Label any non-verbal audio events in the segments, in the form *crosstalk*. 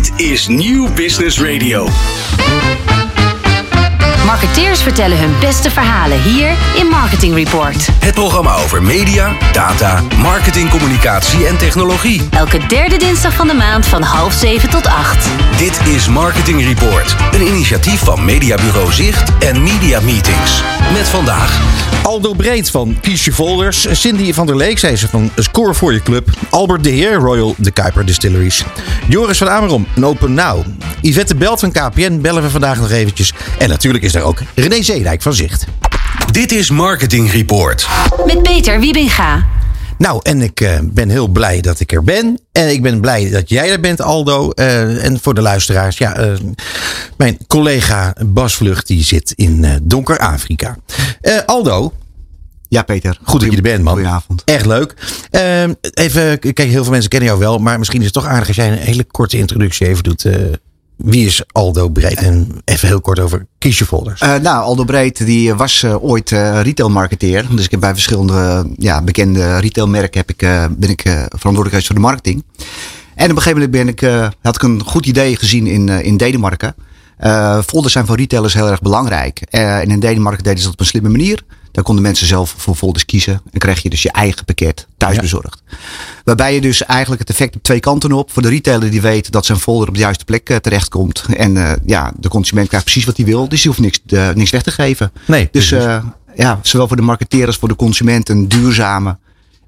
Dit is Nieuw Business Radio. Marketeers vertellen hun beste verhalen hier in Marketing Report. Het programma over media, data, marketing, communicatie en technologie. Elke derde dinsdag van de maand van half zeven tot acht. Dit is Marketing Report, een initiatief van Mediabureau Zicht en Media Meetings. Met vandaag Aldo Breed van Kies Je Folders. Cindy van der Leek, zij ze van Score voor je club. Albert de Heer, Royal de Kuiper Distilleries. Joris van Amerom, Open Now. Yvette Belt van KPN bellen we vandaag nog eventjes. En natuurlijk is er ook René Zeedijk van Zicht. Dit is Marketing Report. Met Peter Wiebinga. Nou, en ik uh, ben heel blij dat ik er ben. En ik ben blij dat jij er bent, Aldo. Uh, en voor de luisteraars, ja, uh, mijn collega Bas Vlucht, die zit in donker Afrika. Aldo. Ja, Peter. Goed dat je er bent, man. Goedenavond. Echt leuk. even, kijk, heel veel mensen kennen jou wel, maar misschien is het toch aardig als jij een hele korte introductie even doet. Wie is Aldo Breed? En even heel kort over kies je folders. Uh, nou, Aldo Breed die was uh, ooit uh, retailmarketeer. Dus ik heb bij verschillende ja, bekende retailmerken heb ik, ben ik verantwoordelijk voor de marketing. En op een gegeven moment ben ik, had ik een goed idee gezien in, in Denemarken. folders zijn voor retailers heel erg belangrijk. en in Denemarken deden ze dat op een slimme manier. Dan konden mensen zelf voor folders kiezen. En krijg je dus je eigen pakket thuis ja. bezorgd. Waarbij je dus eigenlijk het effect op twee kanten op. Voor de retailer die weet dat zijn folder op de juiste plek uh, terechtkomt. En uh, ja, de consument krijgt precies wat hij wil. Dus die hoeft niks, uh, niks weg te geven. Nee, dus ja, zowel voor de marketeer als voor de consument een duurzame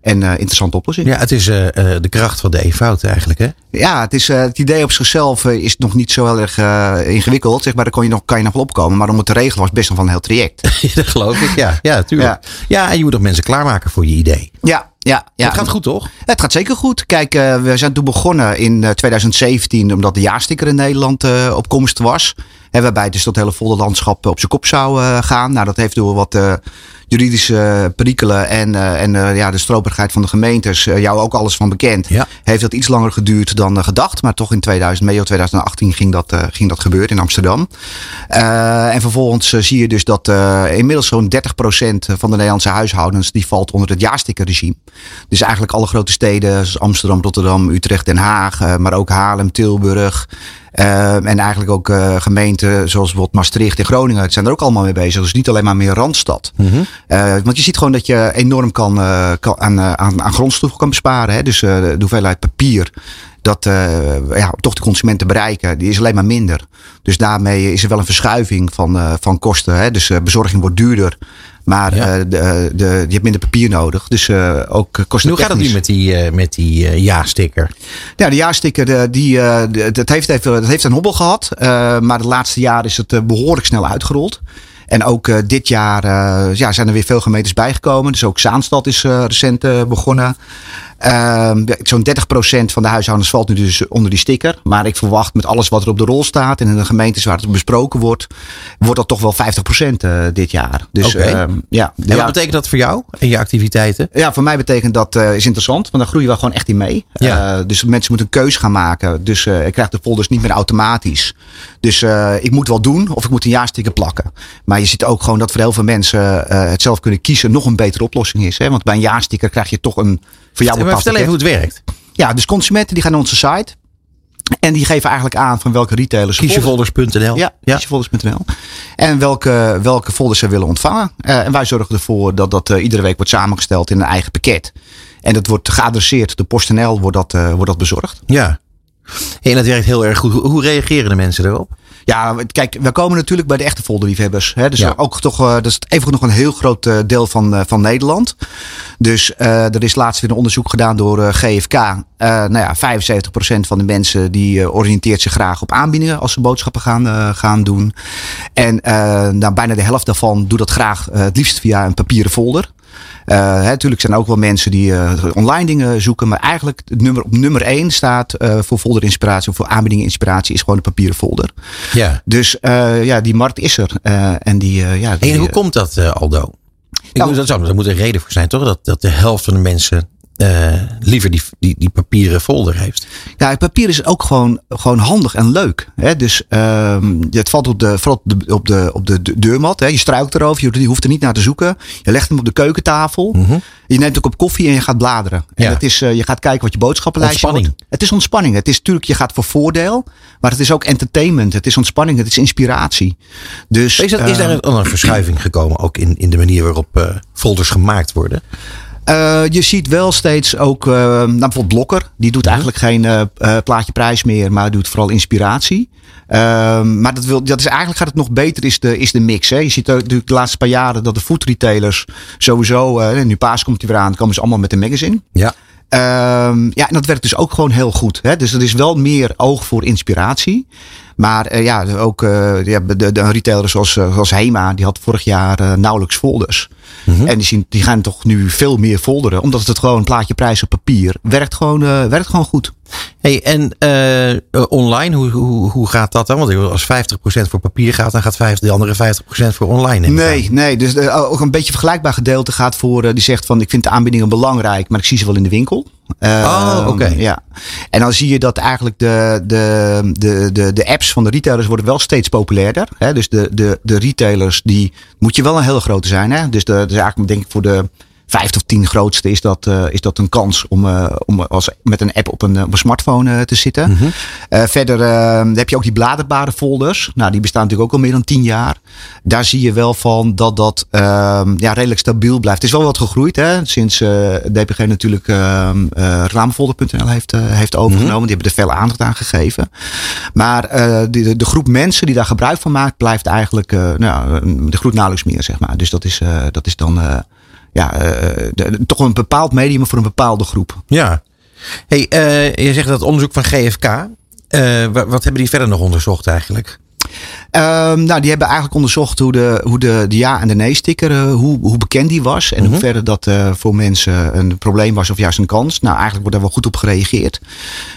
en uh, interessante oplossing. Ja, het is uh, de kracht van de eenvoud eigenlijk, hè? Ja, het, is, uh, het idee op zichzelf is nog niet zo heel erg ingewikkeld. Zeg maar, daar kan je, nog, kan je nog wel opkomen. Maar om het te regelen was best wel van een heel traject. *laughs* dat geloof ik, ja. Ja, natuurlijk. Ja. ja, en je moet ook mensen klaarmaken voor je idee. Ja, ja, ja. Het gaat goed, toch? Het gaat zeker goed. Kijk, uh, we zijn toen begonnen in uh, 2017, omdat de jaarsticker in Nederland uh, op komst was. En waarbij dus dat hele volle landschap op zijn kop zou gaan. Nou, dat heeft door wat juridische perikelen en, en ja, de stroperigheid van de gemeentes, jou ook alles van bekend. Ja. Heeft dat iets langer geduurd dan gedacht. Maar toch in 2000, medio 2018 ging dat, ging dat gebeuren in Amsterdam. en vervolgens zie je dus dat inmiddels zo'n 30% van de Nederlandse huishoudens die valt onder het jaarstickerregime. Dus eigenlijk alle grote steden zoals Amsterdam, Rotterdam, Utrecht, Den Haag, maar ook Haarlem, Tilburg. Uh, en eigenlijk ook uh, gemeenten zoals bijvoorbeeld Maastricht en Groningen zijn er ook allemaal mee bezig. Dus niet alleen maar meer Randstad. Mm -hmm. uh, want je ziet gewoon dat je enorm kan, kan aan, aan, aan grondstof kan besparen. Hè? Dus de hoeveelheid papier dat ja, toch de consumenten bereiken, die is alleen maar minder. Dus daarmee is er wel een verschuiving van, van kosten. Hè? Dus bezorging wordt duurder. Maar ja. uh, de, de, je hebt minder papier nodig. Dus uh, ook kosten. Hoe gaat het nu met die, uh, met die ja-sticker? Ja, de ja-sticker, die, dat heeft, even, dat heeft een hobbel gehad. maar de laatste jaren is het behoorlijk snel uitgerold. En ook dit jaar ja, zijn er weer veel gemeentes bijgekomen. Dus ook Zaanstad is recent begonnen. Ehm, Zo'n 30% van de huishoudens valt nu dus onder die sticker. Maar ik verwacht met alles wat er op de rol staat en in de gemeentes waar het besproken wordt, wordt dat toch wel 50% dit jaar. Dus okay. uh, ja. En wat betekent dat voor jou en je activiteiten? Ja, voor mij betekent dat uh, is interessant, want daar groeien we gewoon echt in mee. Ja. Uh, dus mensen moeten een keuze gaan maken. Dus ik krijg de folders niet meer automatisch. Dus ik moet wel doen of ik moet een jaarsticker plakken. Maar je ziet ook gewoon dat voor heel veel mensen het zelf kunnen kiezen nog een betere oplossing is. Hè? Want bij een jaarsticker krijg je toch een voor jou vertel even hoe het werkt. Ja, dus consumenten die gaan naar onze site. En die geven eigenlijk aan van welke retailers. Kiesjefolders.nl. Ja, ja. kiesjefolders.nl. En welke, welke folders ze willen ontvangen. Uh, en wij zorgen ervoor dat dat uh, iedere week wordt samengesteld in een eigen pakket. En dat wordt geadresseerd door PostNL, wordt dat, uh, wordt dat bezorgd. Ja. En dat werkt heel erg goed. Hoe reageren de mensen erop? Ja, kijk, we komen natuurlijk bij de echte folderliefhebbers. Hè? Dus ja. ook toch, uh, dat is even nog een heel groot uh, deel van, uh, van Nederland. Dus er is laatst weer een onderzoek gedaan door GFK. nou ja, 75% van de mensen die oriënteert zich graag op aanbiedingen als ze boodschappen gaan, gaan doen. En nou, bijna de helft daarvan doet dat graag het liefst via een papieren folder. Hè, natuurlijk zijn er ook wel mensen die uh, online dingen zoeken. Maar eigenlijk het nummer, op nummer 1 staat uh, voor folderinspiratie of voor aanbiedingeninspiratie is gewoon de papieren folder. Ja. Dus ja, die markt is er. en die, ja, die, en hoe komt dat, Aldo? Ik nou, dat, zou, dat moet een reden voor zijn, toch? Dat, dat de helft van de mensen eh, liever die, die, die papieren folder heeft. Ja, het papier is ook gewoon, gewoon handig en leuk. Hè? Dus ehm het valt op de, vooral op de, op de, op de de- deurmat. Hè? Je struikt erover, je, je hoeft er niet naar te zoeken. Je legt hem op de keukentafel. Je neemt ook op koffie en je gaat bladeren. En Ja. is, eh, je gaat kijken wat je boodschappenlijstje Ontspanning. wordt. Het is ontspanning. Het is natuurlijk, je gaat voor voordeel. Maar het is ook entertainment. Het is ontspanning. Het is inspiratie. Dus, Is, dat, is daar een, een verschuiving gekomen ook in, in de manier waarop eh, folders gemaakt worden? Eh, je ziet wel steeds ook, nou bijvoorbeeld Blokker, die doet eigenlijk geen eh, plaatje prijs meer, maar doet vooral inspiratie. Ehm, maar dat, wil, dat is eigenlijk gaat het nog beter, is de, is de mix. Hè. Je ziet natuurlijk de laatste paar jaren dat de food retailers sowieso, nu paas komt hij weer aan, komen ze allemaal met een magazine. Ja. Ehm, ja, en dat werkt dus ook gewoon heel goed. Hè? Dus er is wel meer oog voor inspiratie. Maar ja, ook eh, ja, de, de retailer zoals, zoals Hema, die had vorig jaar nauwelijks folders. En die, zien, die gaan toch nu veel meer folderen. Omdat het gewoon een plaatje prijs op papier werkt gewoon, eh, werkt gewoon goed. Hey, en eh, eh, online, hoe, hoe, hoe gaat dat dan? Want als 50% voor papier gaat, dan gaat 50, de andere 50% voor online. Nee, aan. nee. Dus ook een beetje vergelijkbaar gedeelte gaat voor die zegt van ik vind de aanbiedingen belangrijk, maar ik zie ze wel in de winkel. Oh, oké. Ja. En dan zie je dat eigenlijk de, de, de, de, de apps van de retailers worden wel steeds populairder. Hè? Dus de, de, de retailers, die moet je wel een hele grote zijn. Hè? Dus de, dus eigenlijk denk ik voor de vijf tot tien grootste is dat, eh, is dat een kans om, eh, om als, met een app op een, eh, op een smartphone te zitten. Eh, verder eh, heb je ook die bladerbare folders. Nou, die bestaan natuurlijk ook al meer dan tien jaar. Daar zie je wel van dat dat ehm, ja, redelijk stabiel blijft. Het is wel wat gegroeid hè, sinds DPG natuurlijk ehm eh, reclamefolder.nl heeft, heeft overgenomen. Die hebben er veel aandacht aan gegeven. Maar de, de, groep mensen die daar gebruik van maakt, blijft eigenlijk nou, de groeit nauwelijks meer, zeg maar. Dus dat is, dat is dan ja, eh, de- toch een bepaald medium voor een bepaalde groep. Ja. Hey, eh, je zegt dat onderzoek van GFK. eh, wa- wat hebben die verder nog onderzocht eigenlijk? Ehm, nou, die hebben eigenlijk onderzocht hoe de, hoe de, de ja- en de nee-sticker, hoe, hoe bekend die was. En hoe verder dat voor mensen een probleem was of juist een kans. Nou, eigenlijk wordt daar wel goed op gereageerd.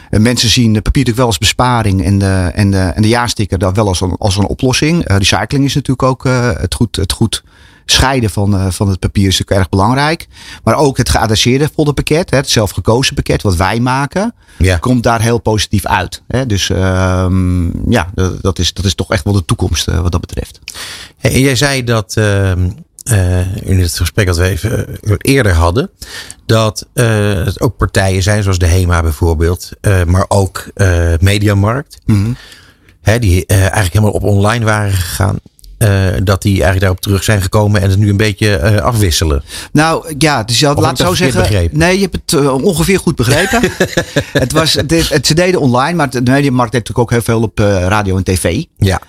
Mensen zien de papier natuurlijk wel als besparing en de, en de, en de ja-sticker daar wel als een, als een oplossing. Recycling is natuurlijk ook het, goed, het goed scheiden van, eh, van het papier is natuurlijk erg belangrijk. Maar ook het geadresseerde folderpakket, het zelfgekozen pakket wat wij maken, Ja. komt daar heel positief uit. Hè? Dus ehm, ja, dat, is, dat is toch echt wel de toekomst eh, wat dat betreft. En jij zei dat ehm, eh, in het gesprek dat we even eerder hadden, dat het ook partijen zijn, zoals de HEMA bijvoorbeeld, maar ook Mediamarkt, hè, die eigenlijk helemaal op online waren gegaan. Eh, dat die eigenlijk daarop terug zijn gekomen en het nu een beetje eh, afwisselen. Nou ja, dus je had, laat ik zo zeggen. begrepen? Nee, je hebt het eh, ongeveer goed begrepen. *laughs* het was, het, het, ze deden online, maar de mediamarkt deed natuurlijk ook heel veel op radio en tv. Ja.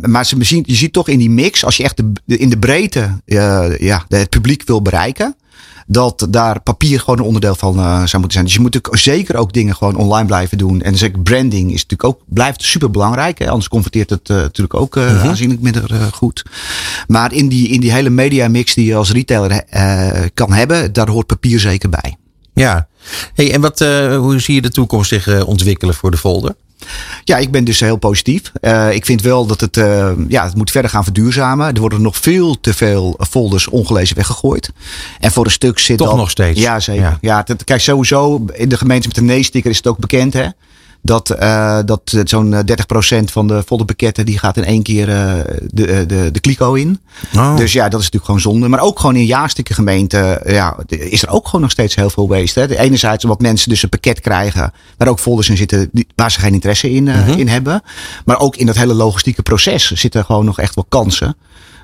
Maar ze, zien, je ziet toch in die mix, als je echt de, in de breedte ja, het publiek wil bereiken, dat daar papier gewoon een onderdeel van eh, zou moeten zijn. Dus je moet ook zeker ook dingen gewoon online blijven doen. En zeker branding is natuurlijk ook, blijft super belangrijk. Hè? Anders converteert het eh, natuurlijk ook eh, aanzienlijk minder goed. Maar in die, in die hele media mix die je als retailer kan hebben, daar hoort papier zeker bij. Ja. Hey, en wat, hoe zie je de toekomst zich ontwikkelen voor de folder? Ja, ik ben dus heel positief. Eh, ik vind wel dat het, eh, ja, het moet verder gaan verduurzamen. Er worden nog veel te veel folders ongelezen weggegooid. En voor een stuk zit Toch al- nog steeds? Ja, zeker. Ja. Ja. het- kijk, sowieso in de gemeente met een nee-sticker is het ook bekend, hè. Dat, eh, dat eh, zo'n eh, 30% van de folderpakketten die gaat in één keer eh, de, eh, de, de kliko in. Oh. Dus ja, dat is natuurlijk gewoon zonde. Maar ook gewoon in ja-sticker gemeenten ja, is er ook gewoon nog steeds heel veel waste. Hè. Enerzijds omdat mensen dus een pakket krijgen waar ook folders in zitten die, waar ze geen interesse in, eh, in hebben. Maar ook in dat hele logistieke proces zitten gewoon nog echt wel kansen.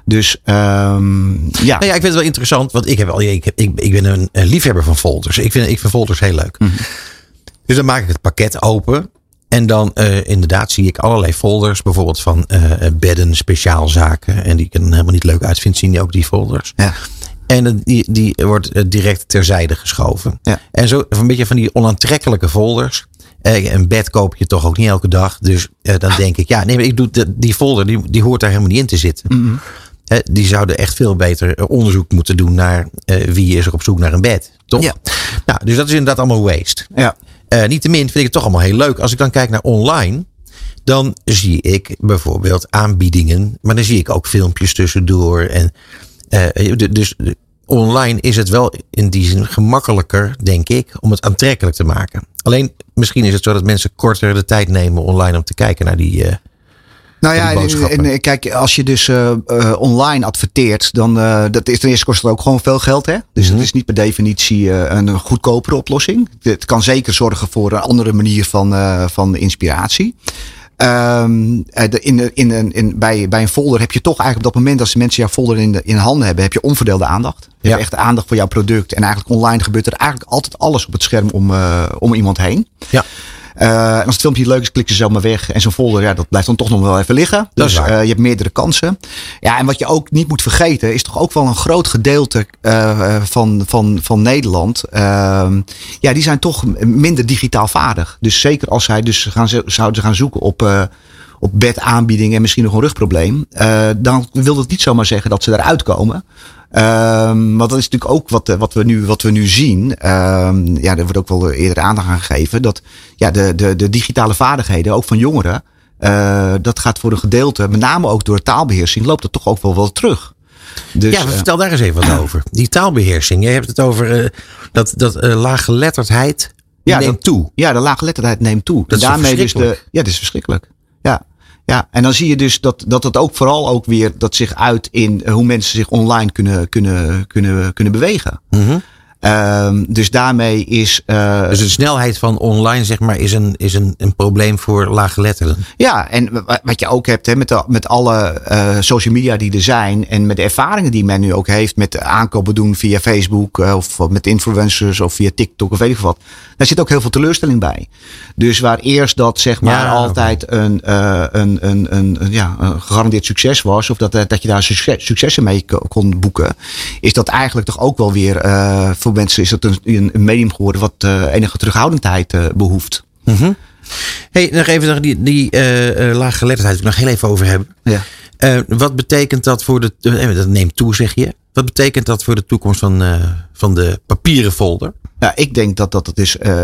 Dus ehm, ja. Nou ja, ik vind het wel interessant, want ik, heb al, ik, ik, ik ben een, een liefhebber van folders. Ik vind, ik vind folders heel leuk. Dus dan maak ik het pakket open. En dan eh, inderdaad zie ik allerlei folders. Bijvoorbeeld van eh, bedden, speciaalzaken. En die ik er helemaal niet leuk uit vind, zien die ook die folders. Ja. En die, die wordt eh, direct terzijde geschoven. Ja. En zo een beetje van die onaantrekkelijke folders. Een bed koop je toch ook niet elke dag. Dus dan denk ik, ja, nee, maar ik doe de- die folder, die, die hoort daar helemaal niet in te zitten. Hè, die zouden echt veel beter onderzoek moeten doen naar wie is er op zoek naar een bed. Toch? Ja. Nou, dus dat is inderdaad allemaal waste. Ja. Eh niettemin vind ik het toch allemaal heel leuk. Als ik dan kijk naar online, dan zie ik bijvoorbeeld aanbiedingen. Maar dan zie ik ook filmpjes tussendoor. En, eh, dus online is het wel in die zin gemakkelijker, denk ik, om het aantrekkelijk te maken. Alleen misschien is het zo dat mensen korter de tijd nemen online om te kijken naar die. Uh, nou ja, en, en, kijk, als je dus uh, uh, online adverteert, dan uh, dat is ten eerste kost het ook gewoon veel geld. Hè? Dus mm -hmm. dat is niet per definitie een goedkopere oplossing. Het kan zeker zorgen voor een andere manier van, van inspiratie. Um, in, in, in, bij, bij een folder heb je toch eigenlijk op dat moment als mensen jouw folder in, de, in handen hebben, heb je onverdeelde aandacht. Je ja. hebt echt aandacht voor jouw product. En eigenlijk online gebeurt er eigenlijk altijd alles op het scherm om, om iemand heen. Ja. Uh, en als het filmpje leuk is, klik je zo maar weg. En zo'n folder, ja, dat blijft dan toch nog wel even liggen. Dus uh, je hebt meerdere kansen. Ja, en wat je ook niet moet vergeten, is toch ook wel een groot gedeelte uh, van, van, van Nederland. Ehm, ja, die zijn toch minder digitaal vaardig. Dus zeker als zij dus gaan, zouden gaan zoeken op op bedaanbiedingen en misschien nog een rugprobleem. Uh, dan wil dat niet zomaar zeggen dat ze eruit komen. Um, want dat is natuurlijk ook wat, wat, we, nu, wat we nu zien. Um, ja, daar wordt ook wel eerder aandacht aan gegeven. Dat ja, de, de, de digitale vaardigheden, ook van jongeren. Uh, dat gaat voor een gedeelte, met name ook door taalbeheersing, loopt het toch ook wel wel terug. Dus, ja, vertel daar eens even wat *clears throat* over. Die taalbeheersing. Je hebt het over uh, dat, dat uh, laaggeletterdheid ja, neemt dat, toe. Ja, de laaggeletterdheid neemt toe. Dat en daarmee is dus de, ja, dat is verschrikkelijk. Ja. Ja, en dan zie je dus dat, dat het ook vooral ook weer dat zich uit in hoe mensen zich online kunnen, kunnen, kunnen, kunnen bewegen. -hmm. Um, dus daarmee is. Uh, dus de snelheid van online, zeg maar, is een, is een, een probleem voor laaggeletterden. Ja, en wat je ook hebt hè, met, de, met alle uh, social media die er zijn. En met de ervaringen die men nu ook heeft met aankopen doen via Facebook. Uh, of met influencers of via TikTok of weet ik wat. Daar zit ook heel veel teleurstelling bij. Dus waar eerst dat zeg maar ja, altijd okay. een, een, een, een, een, ja, een gegarandeerd succes was. Of dat, dat je daar succes, successen mee kon boeken. Is dat eigenlijk toch ook wel weer voor mensen is het een, een medium geworden wat uh, enige terughoudendheid uh, behoeft. Mm -hmm. Hey, nog even die, die uh, laaggeletterdheid, ik nog heel even over hebben. Ja. wat betekent dat voor de. dat neemt toe, zeg je. Wat betekent dat voor de toekomst van, van de papieren folder? Ja, ik denk dat dat het dus uh,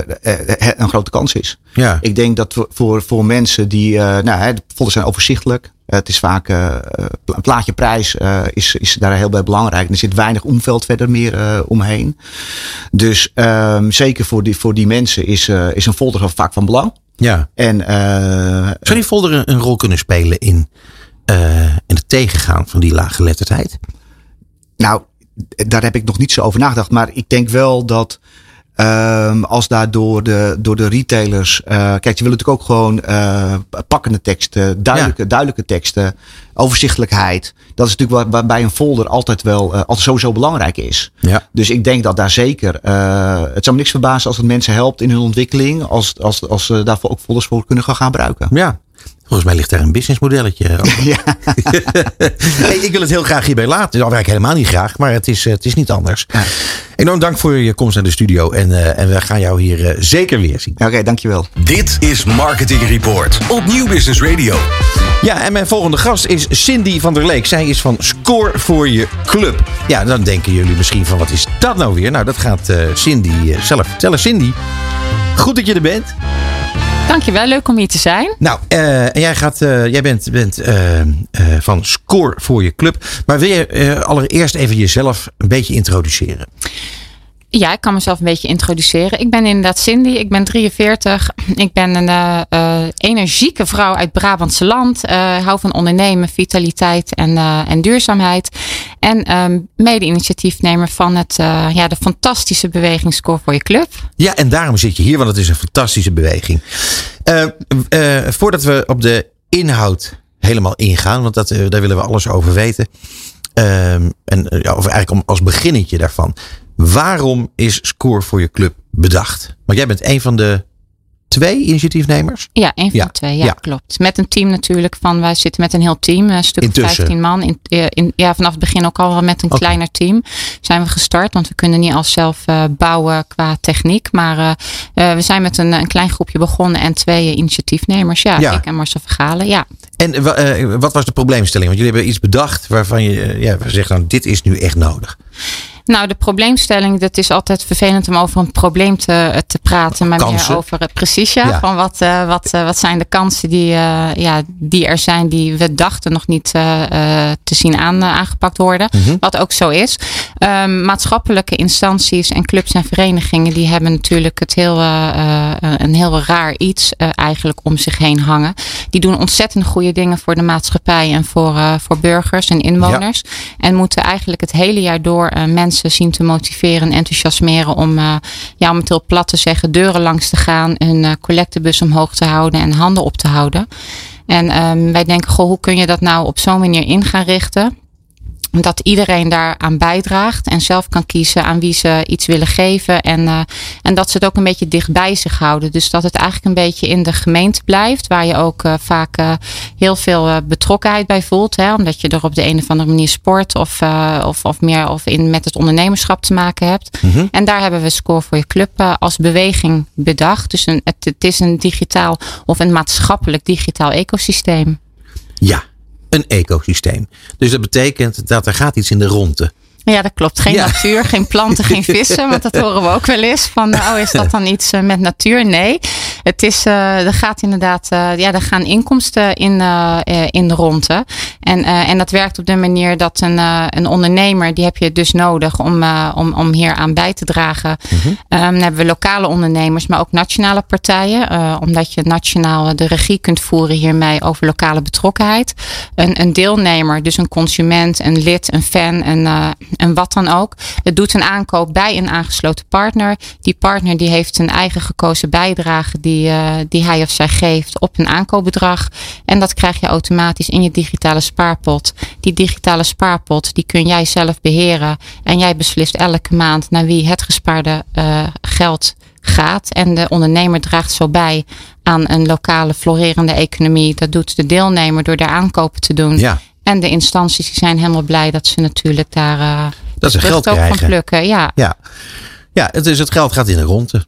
een grote kans is. Ja. Ik denk dat voor, voor mensen die, nou, hè, de folders zijn overzichtelijk. Het is vaak uh, een plaatje prijs uh, is, is daar heel bij belangrijk. Er zit weinig omveld verder meer uh, omheen. Dus um, zeker voor die, voor die mensen is, is een folder vaak van belang. Ja. En, Zou die folder een, een, rol kunnen spelen in, in het tegengaan van die laaggeletterdheid? Nou, daar heb ik nog niet zo over nagedacht. Maar ik denk wel dat Um, als daar door de, door de retailers. Uh, kijk, je wil natuurlijk ook gewoon uh, pakkende teksten, duidelijke, ja. duidelijke teksten, overzichtelijkheid. Dat is natuurlijk waar, bij een folder altijd wel uh, altijd sowieso belangrijk is. Ja. Dus ik denk dat daar zeker. het zou me niks verbazen als het mensen helpt in hun ontwikkeling. Als, als, als ze daarvoor ook folders voor kunnen gaan gebruiken. Ja. Volgens mij ligt daar een businessmodelletje. *laughs* ja. *laughs* hey, ik wil het heel graag hierbij laten. Dat werk ik helemaal niet graag, maar het is, het is niet anders. Ja. Enorm dank voor je komst naar de studio. En, uh, en we gaan jou hier uh, zeker weer zien. Oké, okay, dankjewel. Dit is Marketing Report op Nieuw Business Radio. Ja, en mijn volgende gast is Cindy van der Leek. Zij is van Score voor je club. Ja, dan denken jullie misschien van wat is dat nou weer? Nou, dat gaat uh, Cindy zelf vertellen. Cindy, goed dat je er bent. Dankjewel, leuk om hier te zijn. Nou, uh, jij, gaat, uh, jij bent, bent uh, van Score voor je club. Maar wil je allereerst even jezelf een beetje introduceren? Ja, ik kan mezelf een beetje introduceren. Ik ben inderdaad Cindy, ik ben 43. Ik ben een uh, energieke vrouw uit Brabantse land. Uh, hou van ondernemen, vitaliteit en, en duurzaamheid. En um, mede-initiatiefnemer van het, ja, de fantastische beweging Score voor je club. Ja, en daarom zit je hier, want het is een fantastische beweging. voordat we op de inhoud helemaal ingaan, want dat, daar willen we alles over weten. Um, en of eigenlijk om, als beginnetje daarvan. Waarom is Score voor je club bedacht? Want jij bent een van de twee initiatiefnemers? Ja, een van ja. de twee. Ja, ja, klopt. Met een team natuurlijk. Van, wij zitten met een heel team. Een stuk Intussen. 15 man. In, in, ja, vanaf het begin ook al met een okay. kleiner team zijn we gestart. Want we kunnen niet als zelf uh, bouwen qua techniek. Maar uh, uh, we zijn met een, een klein groepje begonnen. En twee initiatiefnemers. Ja, ja. ik en Marcel Vergalen. Ja. En wat was de probleemstelling? Want jullie hebben iets bedacht waarvan je ja, zegt dan dit is nu echt nodig. Nou, de probleemstelling, dat is altijd vervelend om over een probleem te, te praten. Maar Kansen. meer over het precies, ja. Ja. Van wat, eh, wat, eh, wat zijn de kansen die, eh, ja, die er zijn, die we dachten nog niet eh, eh, te zien aan, eh, aangepakt worden. Mhm. Wat ook zo is. Ehm, maatschappelijke instanties en clubs en verenigingen, die hebben natuurlijk het heel, eh, eh, een heel raar iets eh, eigenlijk om zich heen hangen. Die doen ontzettend goede dingen voor de maatschappij en voor, voor burgers en inwoners. En moeten eigenlijk het hele jaar door mensen zien te motiveren en enthousiasmeren om, ja, om het heel plat te zeggen, deuren langs te gaan, een collectebus omhoog te houden en handen op te houden. En ehm, wij denken, goh, hoe kun je dat nou op zo'n manier in gaan richten? Dat iedereen daaraan bijdraagt en zelf kan kiezen aan wie ze iets willen geven. En, eh, en dat ze het ook een beetje dicht bij zich houden. Dus dat het eigenlijk een beetje in de gemeente blijft. Waar je ook eh, vaak eh, heel veel betrokkenheid bij voelt. Hè, omdat je er op de een of andere manier sport of, of, of meer of in, met het ondernemerschap te maken hebt. En daar hebben we Score voor je club als beweging bedacht. Dus een, het, het is een digitaal of een maatschappelijk digitaal ecosysteem. Ja, een ecosysteem. Dus dat betekent dat er gaat iets in de ronde. Ja, dat klopt. Geen Ja. natuur, geen planten, geen *laughs* vissen. Want dat horen we ook wel eens. Van, oh, is dat dan iets eh, met natuur? Nee. Het is, eh, er gaat inderdaad, eh, ja, er gaan inkomsten in, eh, in de ronde. En, en dat werkt op de manier dat een, een ondernemer, die heb je dus nodig om, om, om hier aan bij te dragen. Ehm, dan hebben we lokale ondernemers, maar ook nationale partijen. omdat je nationaal de regie kunt voeren hiermee over lokale betrokkenheid. Een, een deelnemer, dus een consument, een lid, een fan, een, eh, en wat dan ook. Het doet een aankoop bij een aangesloten partner. Die partner die heeft een eigen gekozen bijdrage die, eh, die hij of zij geeft op een aankoopbedrag. En dat krijg je automatisch in je digitale spaarpot. Die digitale spaarpot die kun jij zelf beheren. En jij beslist elke maand naar wie het gespaarde eh, geld gaat. En de ondernemer draagt zo bij aan een lokale florerende economie. Dat doet de deelnemer door daar aankopen te doen. Ja. En de instanties die zijn helemaal blij dat ze natuurlijk daar eh Dat ze geld ook van krijgen. plukken. Ja. Ja, ja het, is, het geld gaat in de ronde.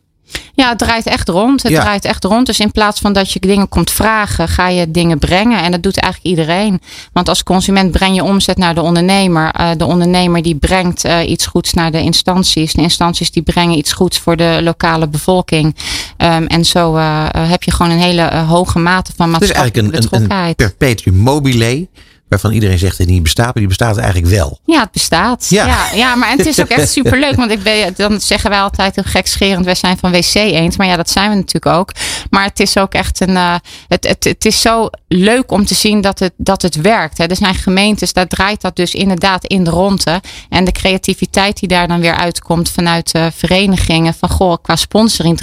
Ja, het draait echt rond. Het Ja. draait echt rond. Dus in plaats van dat je dingen komt vragen, ga je dingen brengen. En dat doet eigenlijk iedereen. Want als consument breng je omzet naar de ondernemer. Eh, de ondernemer die brengt eh, iets goeds naar de instanties. De instanties die brengen iets goeds voor de lokale bevolking. Ehm, en zo eh, heb je gewoon een hele hoge mate van Het is maatschappelijke eigenlijk een, een, een betrokkenheid. perpetuum mobile. Waarvan iedereen zegt dat niet bestaat. Maar die bestaat eigenlijk wel. Ja, het bestaat. Ja. Ja, ja, maar en het is ook echt superleuk. Want ik ben, dan zeggen wij altijd heel gekscherend, wij zijn van WC eens. Maar ja, dat zijn we natuurlijk ook. Maar het is ook echt een. eh, het, het, het is zo leuk om te zien dat het, dat het werkt. Hè. Er zijn gemeentes, daar draait dat dus inderdaad in de ronde. En de creativiteit die daar dan weer uitkomt vanuit verenigingen. Van goh, qua sponsoring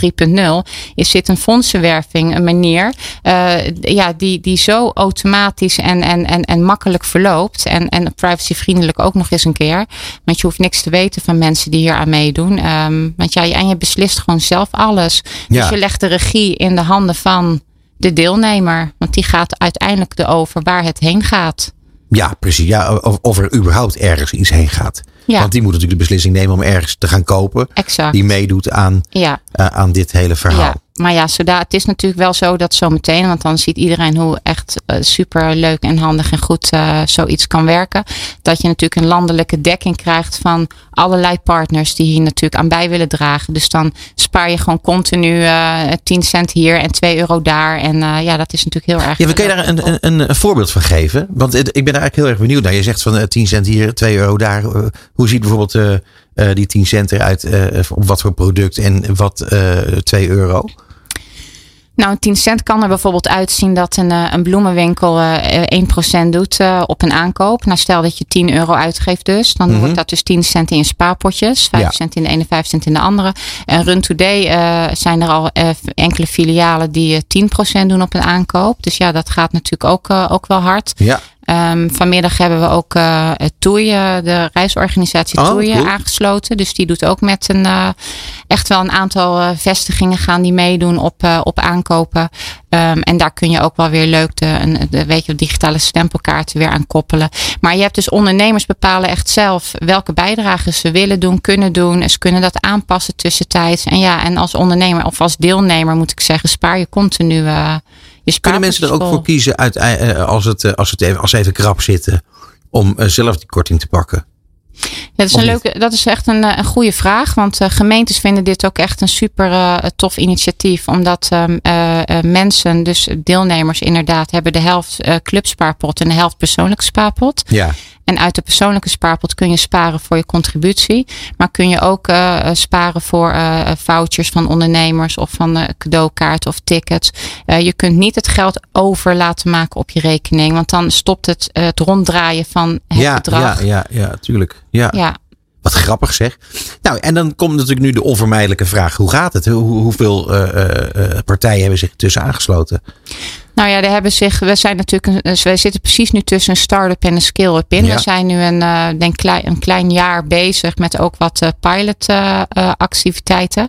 3.0 is dit een fondsenwerving, een manier. eh, ja, die, die zo automatisch en, en, en, en makkelijk verloopt. En, en privacyvriendelijk ook nog eens een keer. Want je hoeft niks te weten van mensen die hier aan meedoen. Ehm, want ja, en je beslist gewoon zelf alles. Ja. Dus je legt de regie in de handen van de deelnemer. Want die gaat uiteindelijk erover waar het heen gaat. Ja, precies. Ja, of, of er überhaupt ergens iets heen gaat. Ja. Want die moet natuurlijk de beslissing nemen om ergens te gaan kopen. Exact. Die meedoet aan, Ja. eh, aan dit hele verhaal. Maar ja, zoda, het is natuurlijk wel zo dat zometeen, want dan ziet iedereen hoe echt eh, super leuk en handig en goed eh, zoiets kan werken. Dat je natuurlijk een landelijke dekking krijgt van allerlei partners die hier natuurlijk aan bij willen dragen. Dus dan spaar je gewoon continu eh 10 cent hier en 2 euro daar. En ja, dat is natuurlijk heel erg. Ja, we kun je daar een, een, een, voorbeeld van geven? Want ik ben daar eigenlijk heel erg benieuwd naar. Je zegt van eh, 10 cent hier, 2 euro daar. Hoe ziet bijvoorbeeld eh, eh, die 10 cent eruit? eh, op wat voor product en wat eh 2 euro? Nou, een 10 cent kan er bijvoorbeeld uitzien dat een, eh, een bloemenwinkel eh 1% doet eh, op een aankoop. Nou, stel dat je 10 euro uitgeeft dus. Dan wordt dat dus 10 cent in je spaarpotjes. 5 Ja. cent in de ene, 5 cent in de andere. En Run Today eh, zijn er al eh, enkele filialen die eh, 10% doen op een aankoop. Dus ja, dat gaat natuurlijk ook, eh, ook wel hard. Ja. Ehm, vanmiddag hebben we ook eh, de reisorganisatie Oh, cool. aangesloten. Dus die doet ook met een eh, echt wel een aantal eh, vestigingen gaan die meedoen op, op aankopen. Ehm, en daar kun je ook wel weer leuk de, een, de weet je, digitale stempelkaarten weer aan koppelen. Maar je hebt dus ondernemers bepalen echt zelf welke bijdragen ze willen doen, kunnen doen. En ze kunnen dat aanpassen tussentijds. En ja, en als ondernemer of als deelnemer moet ik zeggen, spaar je continu je Kunnen mensen er ook voor kiezen uit, eh, als, het, eh, als, het even, als ze even krap zitten om eh, zelf die korting te pakken? Ja, dat, is een leuke, dat is echt een, een goede vraag. Want uh, gemeentes vinden dit ook echt een super uh, tof initiatief. Omdat uh, mensen, dus deelnemers inderdaad, hebben de helft clubspaarpot en de helft persoonlijke spaarpot. Ja. En uit de persoonlijke spaarpot kun je sparen voor je contributie. Maar kun je ook uh, sparen voor uh, vouchers van ondernemers of van uh, cadeaukaarten of tickets. je kunt niet het geld over laten maken op je rekening. Want dan stopt het, het ronddraaien van het ja, bedrag. Ja, ja, ja, tuurlijk. Ja. ja. Wat grappig zeg. Nou, en dan komt natuurlijk nu de onvermijdelijke vraag: hoe gaat het? Hoe, hoeveel partijen hebben zich tussen aangesloten? Nou ja, daar hebben zich, we zijn natuurlijk, een, wij zitten precies nu tussen een start-up en een scale-up in. Ja. We zijn nu een, uh, denk klein, een klein jaar bezig met ook wat uh, pilot uh, activiteiten.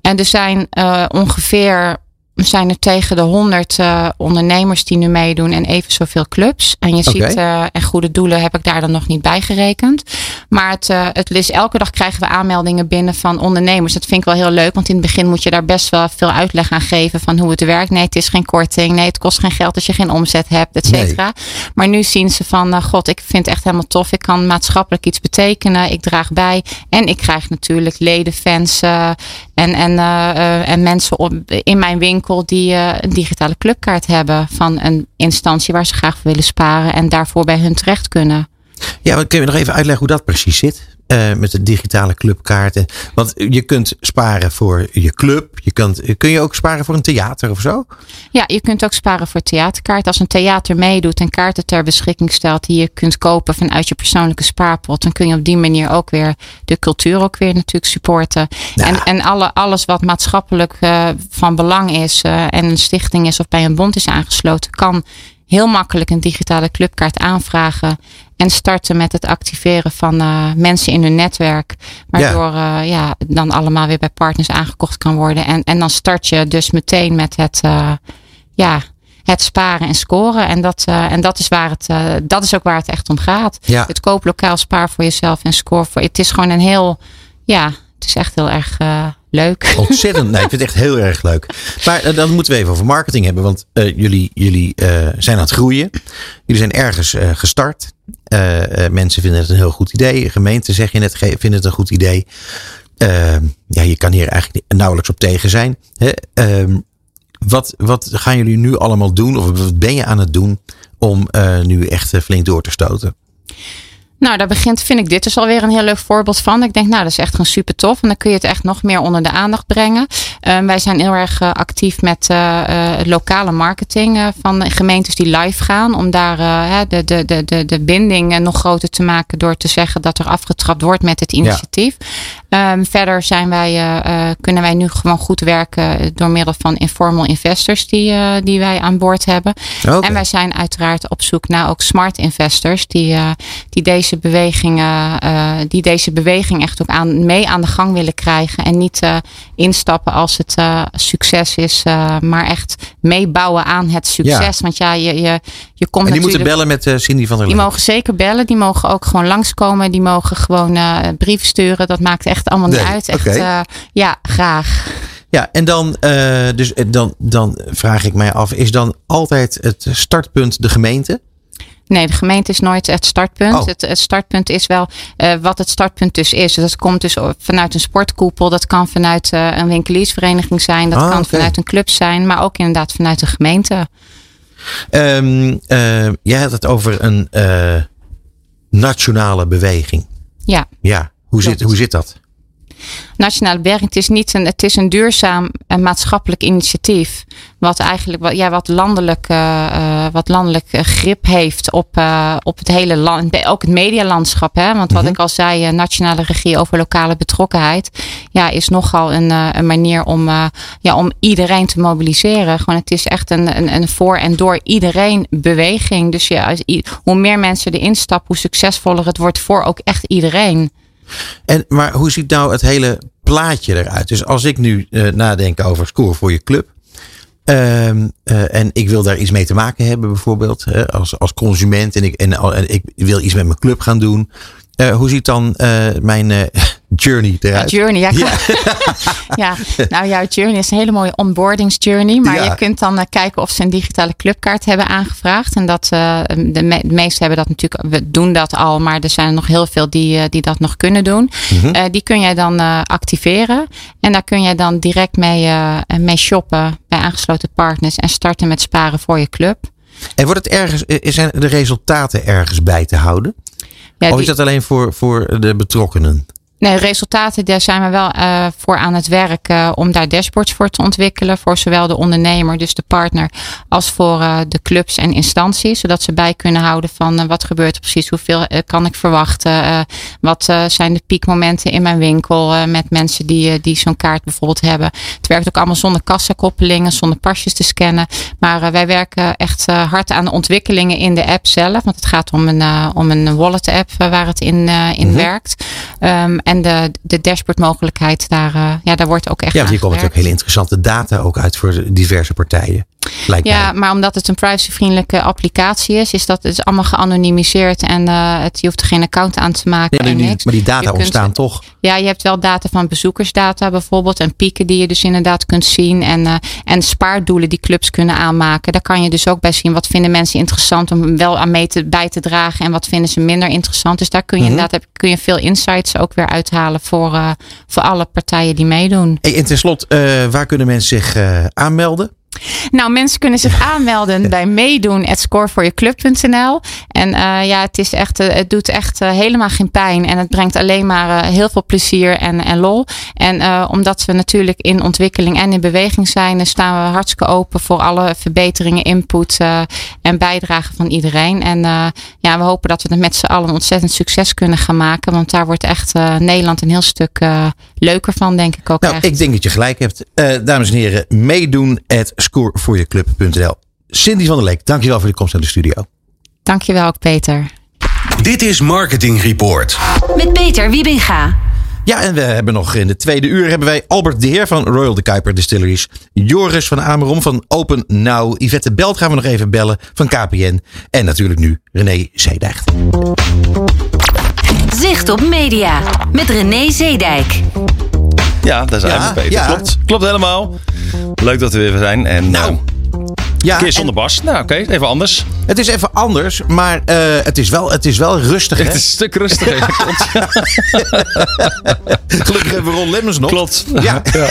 En er zijn ongeveer we zijn er tegen de 100 uh, ondernemers die nu meedoen en even zoveel clubs. En je ziet, uh, en goede doelen heb ik daar dan nog niet bij gerekend. Maar het, uh, het is elke dag krijgen we aanmeldingen binnen van ondernemers. Dat vind ik wel heel leuk, want in het begin moet je daar best wel veel uitleg aan geven van hoe het werkt. Nee, het is geen korting. Nee, het kost geen geld als je geen omzet hebt, et cetera. Maar nu zien ze van, god, ik vind het echt helemaal tof. Ik kan maatschappelijk iets betekenen. Ik draag bij. En ik krijg natuurlijk leden, fans en, en, en mensen op, in mijn winkel die uh, een digitale clubkaart hebben van een instantie waar ze graag voor willen sparen en daarvoor bij hun terecht kunnen. Ja, maar kun je nog even uitleggen hoe dat precies zit? Uh, met de digitale clubkaarten. Want je kunt sparen voor je club. Je kunt, kun je ook sparen voor een theater of zo? Ja, je kunt ook sparen voor theaterkaart. Als een theater meedoet en kaarten ter beschikking stelt die je kunt kopen vanuit je persoonlijke spaarpot, dan kun je op die manier ook weer de cultuur ook weer natuurlijk supporten. Nou. En, en alle, alles wat maatschappelijk uh, van belang is uh, en een stichting is of bij een bond is aangesloten, kan heel makkelijk een digitale clubkaart aanvragen. En starten met het activeren van uh, mensen in hun netwerk. Waardoor ja. Uh, ja, dan allemaal weer bij partners aangekocht kan worden. En, en dan start je dus meteen met het, uh, ja, het sparen en scoren. En dat, en dat, is waar het, dat is ook waar het echt om gaat. Ja. Het kooplokaal spaar voor jezelf en score voor. Het is gewoon een heel, ja, het is echt heel erg leuk. *laughs* Ontzettend. Nee, ik vind het echt heel erg leuk. Maar uh, dan moeten we even over marketing hebben. Want uh, jullie, jullie zijn aan het groeien. Jullie zijn ergens gestart. mensen vinden het een heel goed idee. Gemeenten, zeg je net, vinden het een goed idee. Ehm, ja, je kan hier eigenlijk nauwelijks op tegen zijn. Hè? Ehm, wat, wat gaan jullie nu allemaal doen? Of wat ben je aan het doen om nu echt flink door te stoten? Nou, daar begint, vind ik dit dus alweer een heel leuk voorbeeld van. Ik denk, nou, dat is echt gewoon super tof. En dan kun je het echt nog meer onder de aandacht brengen. Uh, wij zijn heel erg uh, actief met uh, lokale marketing van gemeentes die live gaan. Om daar de, de, de, de, de binding nog groter te maken door te zeggen dat er afgetrapt wordt met het initiatief. Ja. Um, verder zijn wij, kunnen wij nu gewoon goed werken door middel van informal investors die, die wij aan boord hebben. Okay. En wij zijn uiteraard op zoek naar ook smart investors die, die deze deze bewegingen, uh, die deze beweging echt ook aan, mee aan de gang willen krijgen. En niet uh, instappen als het uh, succes is, maar echt meebouwen aan het succes. Ja. Want ja, je, je, je komt en die moeten bellen met Cindy van der Die Lee. mogen zeker bellen. Die mogen ook gewoon langskomen. Die mogen gewoon brieven sturen. Dat maakt echt allemaal nee. niet uit. Echt, okay. ja, graag. Ja, en dan, dus, dan, dan vraag ik mij af, is dan altijd het startpunt de gemeente? Nee, de gemeente is nooit het startpunt. Oh. Het, het, startpunt is wel uh, wat het startpunt dus is. Dat komt dus vanuit een sportkoepel. Dat kan vanuit uh, een winkeliersvereniging zijn. Dat Ah, kan okay. vanuit een club zijn. Maar ook inderdaad vanuit de gemeente. Um, uh, jij had het over een nationale beweging. Ja. Ja, hoe zit, hoe zit dat? Nationale Berging, het is niet een, het is een duurzaam en maatschappelijk initiatief. Wat eigenlijk wat, ja, wat landelijk, uh, wat landelijk grip heeft op, uh, op het hele land. Ook het medialandschap. Hè? Want wat Mhm. ik al zei, nationale regie over lokale betrokkenheid. Ja, is nogal een, een manier om, ja, om iedereen te mobiliseren. Gewoon, het is echt een, een, een voor en door iedereen beweging. Dus ja, hoe meer mensen erin stappen, hoe succesvoller het wordt voor ook echt iedereen. En, maar hoe ziet nou het hele plaatje eruit? Dus als ik nu uh, nadenk over score voor je club. Uh, uh, en ik wil daar iets mee te maken hebben, bijvoorbeeld uh, als, als consument. En ik, en, en ik wil iets met mijn club gaan doen. Uh, hoe ziet dan mijn journey eruit. Journey, ja. *laughs* ja. Nou ja, Journey is een hele mooie onboardingsjourney. Maar Ja. je kunt dan eh, kijken of ze een digitale clubkaart hebben aangevraagd. En dat eh, de, me- de meesten hebben dat natuurlijk, we doen dat al. Maar er zijn er nog heel veel die, eh, die dat nog kunnen doen. Mhm. Die kun jij dan activeren. En daar kun jij dan direct mee, mee shoppen bij aangesloten partners. En starten met sparen voor je club. En wordt het ergens, zijn de resultaten ergens bij te houden? Ja, of die- is dat alleen voor, voor de betrokkenen? Nee, resultaten, daar zijn we wel eh, voor aan het werk eh, om daar dashboards voor te ontwikkelen. Voor zowel de ondernemer, dus de partner, als voor eh, de clubs en instanties. Zodat ze bij kunnen houden van wat gebeurt er precies, hoeveel kan ik verwachten. wat zijn de piekmomenten in mijn winkel met mensen die, die zo'n kaart bijvoorbeeld hebben. Het werkt ook allemaal zonder kassakoppelingen, zonder pasjes te scannen. Maar wij werken echt hard aan de ontwikkelingen in de app zelf. Want het gaat om een, om een wallet app waar het in, in Mhm. werkt. Ehm, en de, de dashboard mogelijkheid, daar, eh, ja, daar wordt ook echt Ja, hier komen natuurlijk gewerkt. hele interessante data ook uit voor diverse partijen. Lijkt Ja, mij. maar omdat het een privacyvriendelijke applicatie is, is dat het is allemaal geanonimiseerd en eh, het, je hoeft er geen account aan te maken. Nee, en maar die- niks. maar die data Je kunt- ontstaan toch? Ja, je hebt wel data van bezoekersdata bijvoorbeeld en pieken die je dus inderdaad kunt zien en, eh, en spaardoelen die clubs kunnen aanmaken. Daar kan je dus ook bij zien wat vinden mensen interessant om wel aan mee te, bij te dragen en wat vinden ze minder interessant. Dus daar kun je Mhm. inderdaad kun je veel insights ook weer uithalen voor, eh, voor alle partijen die meedoen. Hey, en tenslotte, waar kunnen mensen zich aanmelden? Nou, mensen kunnen zich aanmelden bij meedoen at scoreforyourclub.nl. En eh, ja, het, is echt, eh, het doet echt eh, helemaal geen pijn. En het brengt alleen maar heel veel plezier en, en lol. En omdat we natuurlijk in ontwikkeling en in beweging zijn, eh, staan we hartstikke open voor alle verbeteringen, input en bijdragen van iedereen. En ja, we hopen dat we het met z'n allen ontzettend succes kunnen gaan maken. Want daar wordt echt Nederland een heel stuk leuker van, denk ik ook Nou, echt. ik denk dat je gelijk hebt. Dames en heren, meedoen at scoreforyourclub.nl. Cindy van der Leek, dankjewel voor de komst naar de studio. Dankjewel ook, Peter. Dit is Marketing Report. Met Peter Wiebinga. Ja, en we hebben nog in de tweede uur hebben wij Albert de Heer van Royal de Kuiper Distilleries. Joris van Amerom van Open Now. Yvette Belt gaan we nog even bellen van KPN. En natuurlijk nu René Zeedijgt. Zicht op media. Met René Zeedijk. Ja, daar zijn Ja, we, Peter. ja. Klopt, klopt helemaal. Leuk dat we weer zijn. En Nou, nou, Ja, een keer zonder Bas. Nou, oké, even anders. het is even anders, maar eh, het, is wel, het is wel rustig. Hè? Het is een stuk rustiger. *laughs* Klopt. Gelukkig hebben we Ron Lemmens nog. Klopt. Ja. *laughs*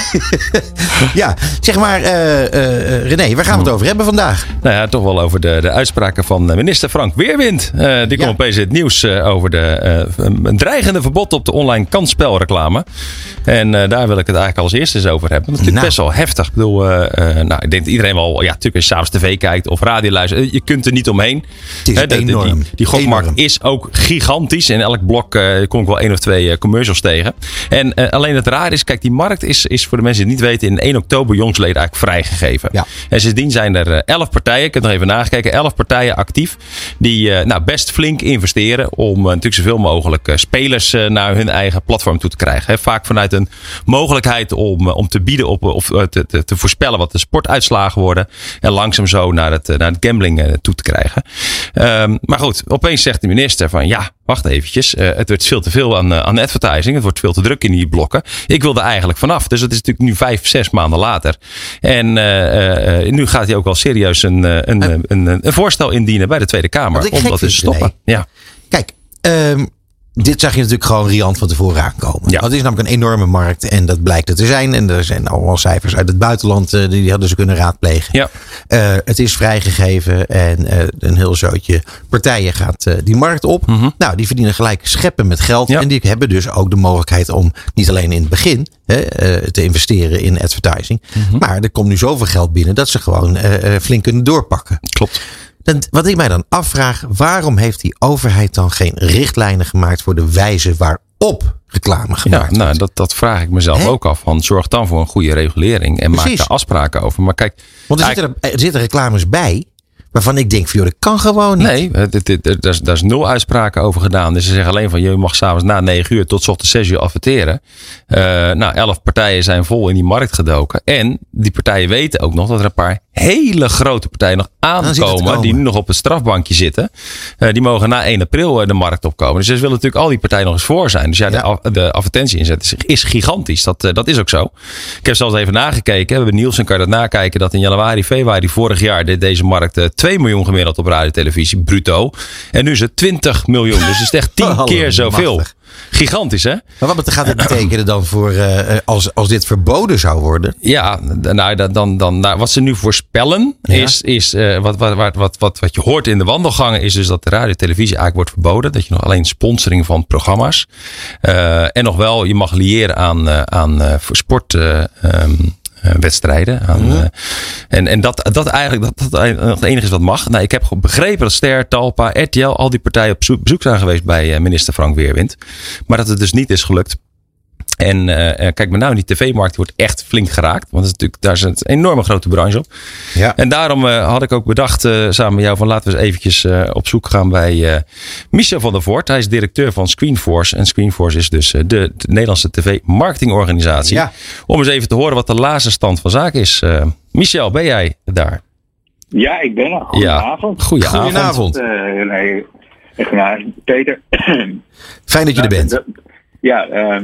*laughs* ja, zeg maar, eh, eh, René, waar gaan we het over hebben vandaag? Nou ja, toch wel over de, de uitspraken van minister Frank Weerwind. Die Ja. kwam opeens in het nieuws over de, een dreigende verbod op de online kansspelreclame. En daar wil ik het eigenlijk als eerste eens over hebben. Dat is natuurlijk Nou. best wel heftig. Ik bedoel, nou, ik denk dat iedereen wel, ja, natuurlijk als je s'avonds tv kijkt of radio luistert. eh, Je kunt er niet omheen. Het is Hè, de- de- enorm. Die, die gokmarkt Enorm. is ook gigantisch. In elk blok eh, kom ik wel één of twee eh, commercials tegen. En alleen het raar is, kijk, die markt is, is voor de mensen die het niet weten in 1 oktober jongsleden eigenlijk vrijgegeven. Ja. En sindsdien zijn er eh, 11 partijen, ik heb nog even nagekeken, 11 partijen actief. Die nou, best flink investeren om natuurlijk zoveel mogelijk spelers naar hun eigen platform toe te krijgen. Vaak vanuit een mogelijkheid om, om te bieden op of te, te, te voorspellen wat de sportuitslagen worden. En langzaam zo naar het, eh, naar het gambling eh, toe te krijgen. Ehm, maar goed, opeens zegt de minister van ja, wacht eventjes. eh, het wordt veel te veel aan, aan advertising. Het wordt veel te druk in die blokken. Ik wil er eigenlijk vanaf. Dus dat is natuurlijk nu vijf, zes maanden later. En nu gaat hij ook wel serieus een, een, een, een, voorstel indienen bij de Tweede Kamer. Om dat te vind, stoppen. Ja. Kijk, ehm, dit zag je natuurlijk gewoon riant van tevoren aankomen. Ja. Het is namelijk een enorme markt en dat blijkt er te zijn. En er zijn allemaal cijfers uit het buitenland eh, die hadden ze kunnen raadplegen. Ja. Eh, het is vrijgegeven en eh, een heel zootje partijen gaat die markt op. Nou, die verdienen gelijk scheppen met geld. Mhm. Ja. En die hebben dus ook de mogelijkheid om niet alleen in het begin hè, te investeren in advertising. Mhm. Maar er komt nu zoveel geld binnen dat ze gewoon flink kunnen doorpakken. Klopt. Dan, wat ik mij dan afvraag, waarom heeft die overheid dan geen richtlijnen gemaakt voor de wijze waarop reclame Ja, gemaakt nou, wordt? dat, dat vraag ik mezelf Hè? ook af. Van, zorg dan voor een goede regulering en maak Precies. daar afspraken over. Maar kijk, Want er zitten, er, er zitten reclames bij waarvan ik denk, van, joh, dat kan gewoon niet. Nee, daar is- daar is nul uitspraken over gedaan. Dus ze zeggen alleen van je mag s'avonds na 9 uur tot 's ochtends 6 uur adverteren. Eh, nou, 11 partijen zijn vol in die markt gedoken. En die partijen weten ook nog dat er een paar hele grote partijen nog het aankomen. komen. Die nu nog op het strafbankje zitten. Eh, die mogen na 1 april eh, de markt opkomen. Dus ze willen natuurlijk al die partijen nog eens voor zijn. Dus ja, Ja. De, de advertentie inzet is, is gigantisch. Dat, dat is ook zo. Ik heb zelfs even nagekeken. We hebben Nielsen kan je dat nakijken. Dat in januari, februari vorig jaar deze markt 2 miljoen gemiddeld op radio televisie. Bruto. En nu is het 20 miljoen. Dus het is echt 10 Hallo, *laughs* keer zoveel. machtig. Gigantisch hè? Maar wat gaat het betekenen dan voor, eh, eh, als, als dit verboden zou worden? Ja, nou, dan, dan, dan, nou, wat ze nu voorspellen Ja. is, is eh, wat, wat, wat, wat, wat, wat je hoort in de wandelgangen, is dus dat de radio televisie eigenlijk wordt verboden. Dat je nog alleen sponsoring van programma's. eh, en nog wel, je mag liëren aan, aan voor sport. eh, ehm, eh, wedstrijden. Aan, eh, en en dat, dat eigenlijk dat, dat het enige is wat mag. Nou, ik heb begrepen dat Ster, Talpa, RTL, al die partijen op bezoek, bezoek zijn geweest bij eh, minister Frank Weerwind. Maar dat het dus niet is gelukt. En eh, eh, kijk, met name die tv-markt die wordt echt flink geraakt. Want dat is natuurlijk, daar is een enorme grote branche op. Ja. En daarom eh, had ik ook bedacht eh, samen met jou van laten we eens eventjes eh, op zoek gaan bij eh, Michel van der Voort. Hij is directeur van Screenforce. En Screenforce is dus eh, de, de Nederlandse tv-marketingorganisatie. Ja. Om eens even te horen wat de laatste stand van zaken is. Eh, Michel, ben jij daar? Ja, ik ben er. Goedenavond. Ja, goedenavond. Goedenavond. Eh, nee, nou, Peter. *clears throat* Fijn dat je er bent. De- ja, eh,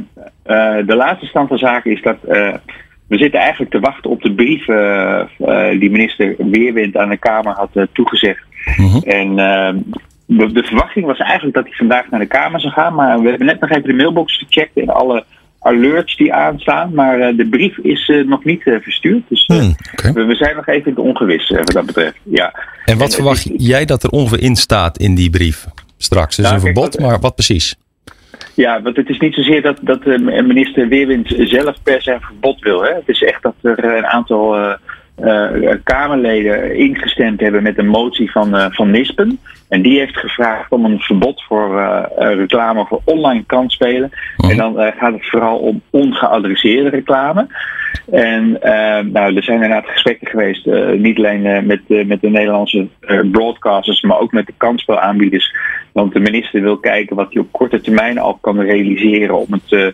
eh, de laatste stand van zaken is dat eh, we zitten eigenlijk te wachten op de brief eh, die minister Weerwind aan de Kamer had toegezegd. Mhm. En eh, de, de verwachting was eigenlijk dat hij vandaag naar de Kamer zou gaan, maar we hebben net nog even de mailbox gecheckt en alle alerts die aanstaan, maar de brief is nog niet verstuurd. Dus Hmm, we, we zijn nog even in het ongewis wat dat betreft. Ja. En wat verwacht is- jij dat er ongeveer in staat in die brief? Straks. Dus Nou, een verbod, maar wat precies? Ja, want het is niet zozeer dat, dat eh, minister Weerwind zelf per se een verbod wil. Hè. Het is echt dat er een aantal eh, Kamerleden ingestemd hebben met een motie van, eh, van Nispen. En die heeft gevraagd om een verbod voor eh, reclame voor online kansspelen. En dan gaat het vooral om ongeadresseerde reclame. En nou, er zijn inderdaad gesprekken geweest, niet alleen met, met de Nederlandse broadcasters, maar ook met de kansspelaanbieders. Want de minister wil kijken wat hij op korte termijn al kan realiseren om het,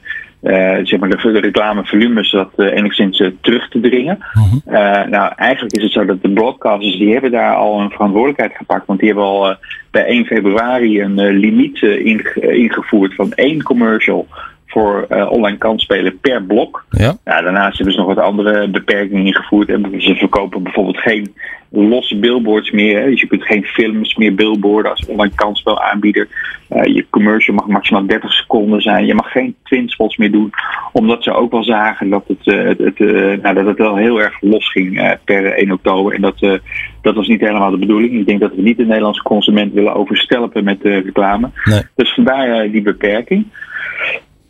zeg maar de, reclamevolumes wat eh, enigszins eh, terug te dringen. Eh, nou, eigenlijk is het zo dat de broadcasters die hebben daar al een verantwoordelijkheid gepakt, want die hebben al eh, bij 1 februari een eh, limiet eh, inge- eh, ingevoerd van één commercial voor eh, online kansspelen per blok. Ja. Ja, daarnaast hebben ze nog wat andere beperkingen ingevoerd. En ze verkopen bijvoorbeeld geen losse billboards meer. Hè. Dus je kunt geen films meer billboarden als online kansspelaanbieder. Eh je commercial mag maximaal 30 seconden zijn. Je mag geen twinspots meer doen. Omdat ze ook wel zagen dat het, eh, het, het, eh, nou, dat het wel heel erg los ging eh, per 1 oktober. En dat, eh, dat was niet helemaal de bedoeling. Ik denk dat we niet de Nederlandse consument willen overstelpen met eh, reclame. Nee. Dus vandaar eh, die beperking.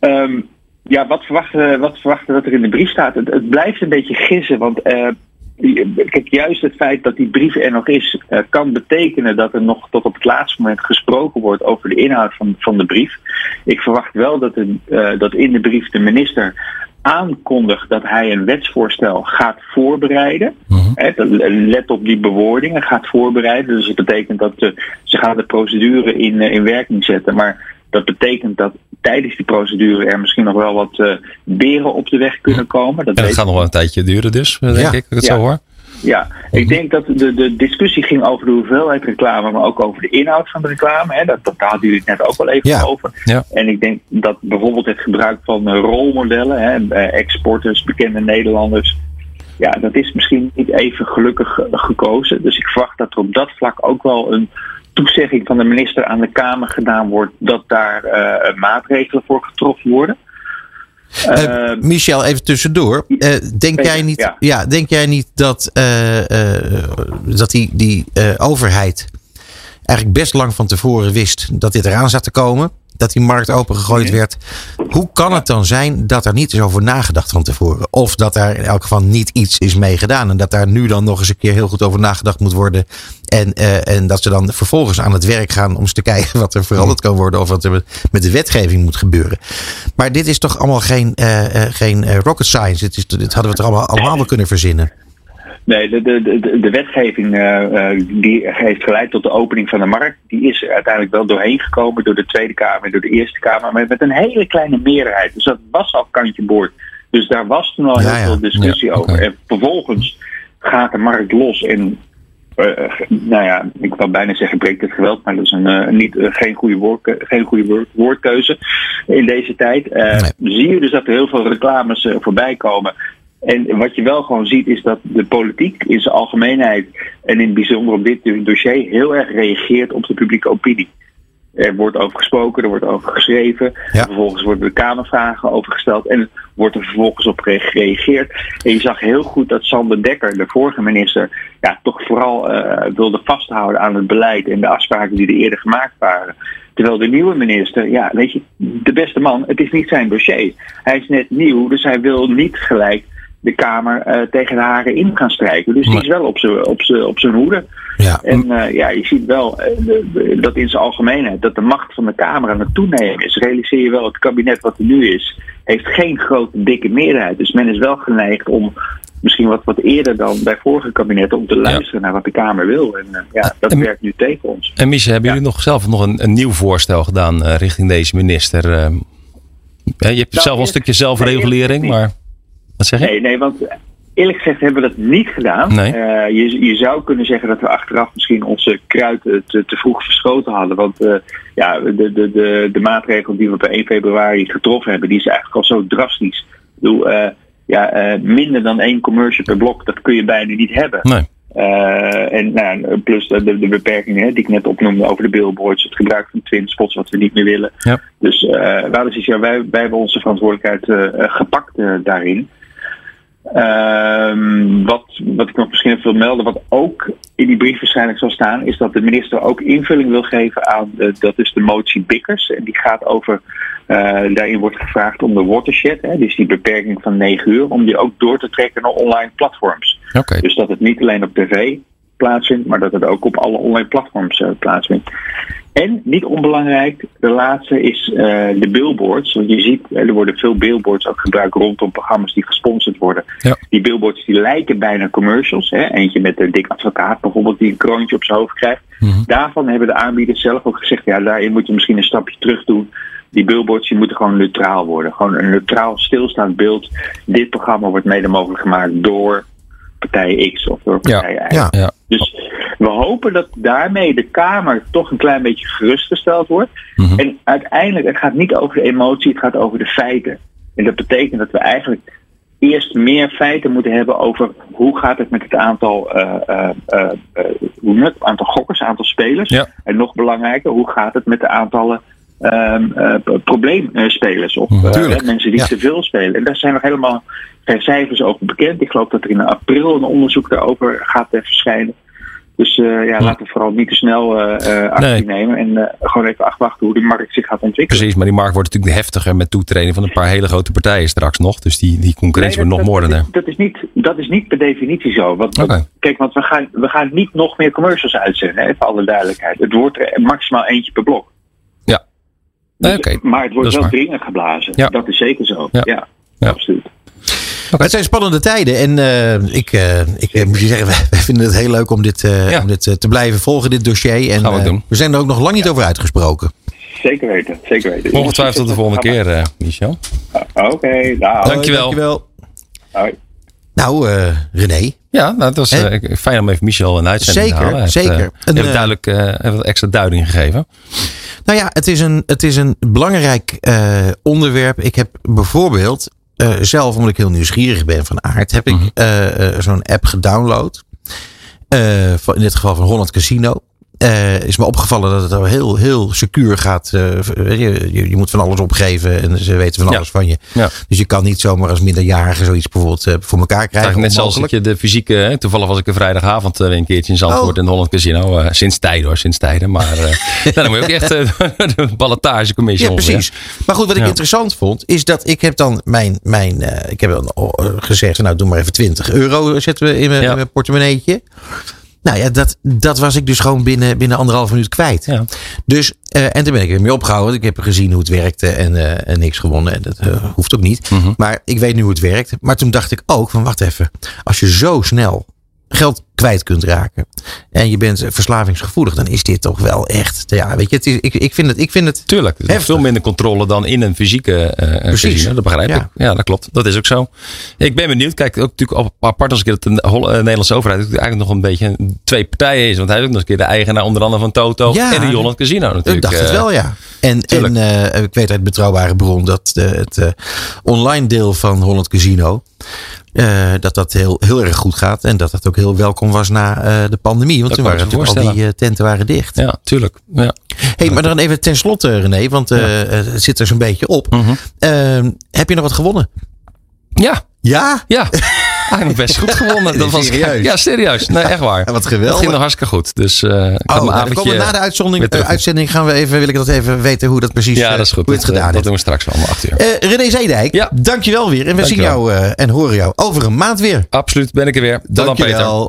Ehm, ja, wat verwachten, wat verwachten dat er in de brief staat? Het, het blijft een beetje gissen, want eh, die- kijk, juist het feit dat die brief er nog is, eh, kan betekenen dat er nog tot op het laatste moment gesproken wordt over de inhoud van, van de brief. Ik verwacht wel dat, er, eh, dat in de brief de minister aankondigt dat hij een wetsvoorstel gaat voorbereiden. Dat- let op die bewoordingen, gaat voorbereiden. Dus dat betekent dat eh, ze gaan de procedure in, in werking zetten. Maar dat betekent dat tijdens die procedure er misschien nog wel wat eh, beren op de weg kunnen komen. Dat En dat gaat nog wel een tijdje duren dus, denk Ja. ik, als ik het Ja. zo hoor. ja, ik denk dat de, de discussie ging over de hoeveelheid reclame, maar ook over de inhoud van de reclame. Hè. Dat, dat daar hadden jullie het net ook wel even Ja. over. Ja. En ik denk dat bijvoorbeeld het gebruik van eh, rolmodellen, hè, eh, exporters, bekende Nederlanders, ja, dat is misschien niet even gelukkig eh, gekozen. Dus ik verwacht dat er op dat vlak ook wel een toezegging van de minister aan de Kamer gedaan wordt dat daar eh, maatregelen voor getroffen worden. Eh, Eh, Michel, even tussendoor. Eh, denk, jij niet, ja. ja. denk jij niet dat, eh, eh, dat die, die eh, overheid eigenlijk best lang van tevoren wist dat dit eraan zat te komen? Dat die markt opengegooid werd. Hoe kan het dan zijn dat er niet is over nagedacht van tevoren? Of dat daar in elk geval niet iets is mee gedaan. En dat daar nu dan nog eens een keer heel goed over nagedacht moet worden. En, eh, en dat ze dan vervolgens aan het werk gaan om eens te *laughs* kijken wat er veranderd kan worden. Of wat er met- de wetgeving moet gebeuren. Maar dit is toch allemaal geen, eh, eh, geen rocket science. Dit, is, dit hadden we toch allemaal, allemaal wel kunnen verzinnen. Nee, de, de, de, de wetgeving uh, die heeft geleid tot de opening van de markt. Die is uiteindelijk wel doorheen gekomen door de Tweede Kamer en door de Eerste Kamer. Maar met een hele kleine meerderheid. Dus dat was al kantje boord. Dus daar was toen al heel veel discussie ja, over. En vervolgens gaat de markt los en uh, nou ja, ik wil bijna zeggen breekt het geweld, maar dat is een, uh, niet, geen goede, woord, geen goede woord, woordkeuze in deze tijd. Nee. Zie je dus dat er heel veel reclames voorbij komen. En wat je wel gewoon ziet is dat de politiek in zijn algemeenheid en in het bijzonder op dit dossier heel erg reageert op de publieke opinie. Er wordt over gesproken, er wordt over geschreven. Ja. Vervolgens worden er Kamervragen over gesteld. En wordt er vervolgens op gereageerd. En je zag heel goed dat Sander Dekker, de vorige minister, ja, toch vooral uh, wilde vasthouden aan het beleid en de afspraken die er eerder gemaakt waren. Terwijl de nieuwe minister, ja, weet je, de beste man, het is niet zijn dossier. Hij is net nieuw, dus hij wil niet gelijk de Kamer uh, tegen de haren in gaan strijken. Dus die is wel op zijn op op hoede. Ja. En uh, ja, je ziet wel uh, de, dat in zijn algemeenheid dat de macht van de Kamer aan het toenemen is. Realiseer je wel, het kabinet wat er nu is, heeft geen grote dikke meerderheid. Dus men is wel geneigd om misschien wat, wat eerder dan bij vorige kabinetten om te luisteren naar wat de Kamer wil. En ja, dat werkt nu tegen ons. En Michel, hebben jullie nog zelf nog een, een nieuw voorstel gedaan richting deze minister? je hebt nou, zelf wel een stukje zelfregulering, maar... Nee, nee, want eerlijk gezegd hebben we dat niet gedaan. Nee. Uh, je, je zou kunnen zeggen dat we achteraf misschien onze kruid te, te vroeg verschoten hadden. Want uh, ja, de, de, de, de maatregel die we op 1 februari getroffen hebben, die is eigenlijk al zo drastisch. Ik bedoel, uh, ja, minder dan één commercial per blok, dat kun je bijna niet hebben. Nee. Uh, en nou, plus de, de, de beperkingen die ik net opnoemde over de billboards, het gebruik van twin spots wat we niet meer willen. Ja. Dus uh, ja, wij, wij hebben onze verantwoordelijkheid uh, gepakt daarin. Um, wat, wat ik nog misschien even wil melden, wat ook in die brief waarschijnlijk zal staan, is dat de minister ook invulling wil geven aan de, dat is de motie Bikkers. En die gaat over, uh, daarin wordt gevraagd om de watershed, hè, dus die beperking van 9 uur, om die ook door te trekken naar online platforms. Okay. Dus dat het niet alleen op tv plaatsvindt, maar dat het ook op alle online platforms uh, plaatsvindt. En niet onbelangrijk, de laatste is uh, de billboards. Want je ziet, er worden veel billboards ook gebruikt rondom programma's die gesponsord worden. Ja. Die billboards die lijken bijna commercials. Hè? Eentje met de dik advocaat bijvoorbeeld die een kroontje op zijn hoofd krijgt. Mm -hmm. Daarvan hebben de aanbieders zelf ook gezegd, ja, daarin moet je misschien een stapje terug doen. Die billboards die moeten gewoon neutraal worden. Gewoon een neutraal stilstaand beeld. Dit programma wordt mede mogelijk gemaakt door partij X of door partij Y. Ja, ja. Dus we hopen dat daarmee de Kamer toch een klein beetje gerustgesteld wordt. Mm -hmm. En uiteindelijk, het gaat niet over de emotie, het gaat over de feiten. En dat betekent dat we eigenlijk eerst meer feiten moeten hebben over hoe gaat het met het aantal, uh, uh, uh, hoe het, aantal gokkers, aantal spelers. Ja. En nog belangrijker, hoe gaat het met de aantallen um, probleemspelers of mensen die ja. te veel spelen. En daar zijn nog helemaal geen cijfers over bekend. Ik geloof dat er in april een onderzoek daarover gaat verschijnen. Dus uh, ja, laten we vooral niet te snel uh, actie nee. nemen. En uh, gewoon even afwachten hoe de markt zich gaat ontwikkelen. Precies, maar die markt wordt natuurlijk heftiger met toetreden van een paar hele grote partijen straks nog. Dus die, die concurrentie nee, wordt nog moordenaar. Dat, dat, is niet, dat is niet per definitie zo. Want, okay. Kijk, want we gaan, we gaan niet nog meer commercials uitzenden, hè, voor alle duidelijkheid. Het wordt er maximaal eentje per blok. Dus, okay. Maar het wordt wel dringend geblazen. Ja. Dat is zeker zo. Ja, ja, ja. absoluut. Okay. Het zijn spannende tijden en uh, ik, uh, ik moet je zeggen, *laughs* wij vinden het heel leuk om dit, uh, ja. om dit te blijven volgen, dit dossier. En we, zijn er ook nog lang niet ja. over uitgesproken. Zeker weten, zeker weten. Ongetwijfeld tot de volgende keer, Michel. Oké, okay, nou. Dankjewel. Dankjewel. Hoi. Nou, René. Ja, nou, het was fijn om even Michel een uitzending zeker, te halen. Zeker, zeker. Hij heeft duidelijk even extra duiding gegeven. Nou ja, het is een, het is een belangrijk onderwerp. Ik heb bijvoorbeeld uh, zelf, omdat ik heel nieuwsgierig ben van aard, heb ik uh, uh, zo'n app gedownload. in dit geval van Holland Casino. Uh, is me opgevallen dat het al heel, heel secuur gaat. Uh, je, je, moet van alles opgeven en ze weten van alles ja. van je. Ja. Dus je kan niet zomaar als minderjarige zoiets bijvoorbeeld uh, voor elkaar krijgen. Net zoals dat je de fysieke, hè, toevallig was ik een vrijdagavond een keertje in Zandvoort oh. in Holland Casino. sinds tijden hoor, sinds tijden. Maar *laughs* nou, dan moet je ook echt *laughs* de ballotagecommissie Ja, precies. Maar goed, wat ik interessant vond, is dat ik heb dan mijn, mijn ik heb dan gezegd, nou doe maar even 20 euro zetten we in mijn, in mijn portemonneetje. Nou ja, dat, dat was ik dus gewoon binnen, binnen anderhalf minuut kwijt. Ja. Dus, uh, en toen ben ik er mee opgehouden. Ik heb gezien hoe het werkte en, uh, en niks gewonnen. En dat uh, hoeft ook niet. Mm -hmm. Maar ik weet nu hoe het werkt. Maar toen dacht ik ook van wacht even. Als je zo snel geld kwijt kunt raken. En je bent verslavingsgevoelig. Dan is dit toch wel echt. Ja, weet je, het is, ik, ik vind het. Ik vind het Tuurlijk. Heftig. veel minder controle dan in een fysieke eh Precies. casino. Dat begrijp Ja. ik. Ja, dat klopt. Dat is ook zo. Ik ben benieuwd. Kijk, ook natuurlijk apart als ik het de eh, Nederlandse overheid eigenlijk nog een beetje twee partijen is. Want hij is ook nog eens een keer de eigenaar onder andere van Toto Ja. en de Holland Casino natuurlijk. Ik dacht het Eh, wel, ja. En, tuurlijk. en eh, ik weet uit betrouwbare bron dat de, het eh, online deel van Holland Casino. eh, dat dat heel, heel erg goed gaat. En dat dat ook heel welkom was na eh, de pandemie. Want Dat toen waren natuurlijk al die eh, tenten waren dicht. Ja, tuurlijk. Ja. hey, maar dan even ten slotte, René. Want eh, het zit er zo'n beetje op. Mhm. Eh, heb je nog wat gewonnen? ja, Ja? ja. Eigenlijk best goed gewonnen. Dat was, Serieus? ja, serieus. Nee, echt waar. Ja, wat geweldig. ging nog hartstikke goed. Dus eh ik Oh, nou, avondje... komen na de uitzending, uitzending gaan we even, wil ik dat even weten hoe dat precies ja, dat is goed. hoe het dat, gedaan dat doen we straks wel om acht uur. René Zeedijk, Ja. dankjewel weer. En we zien Dankjewel. jou en horen jou over een maand weer. Absoluut, ben ik er weer. Tot dan, Peter.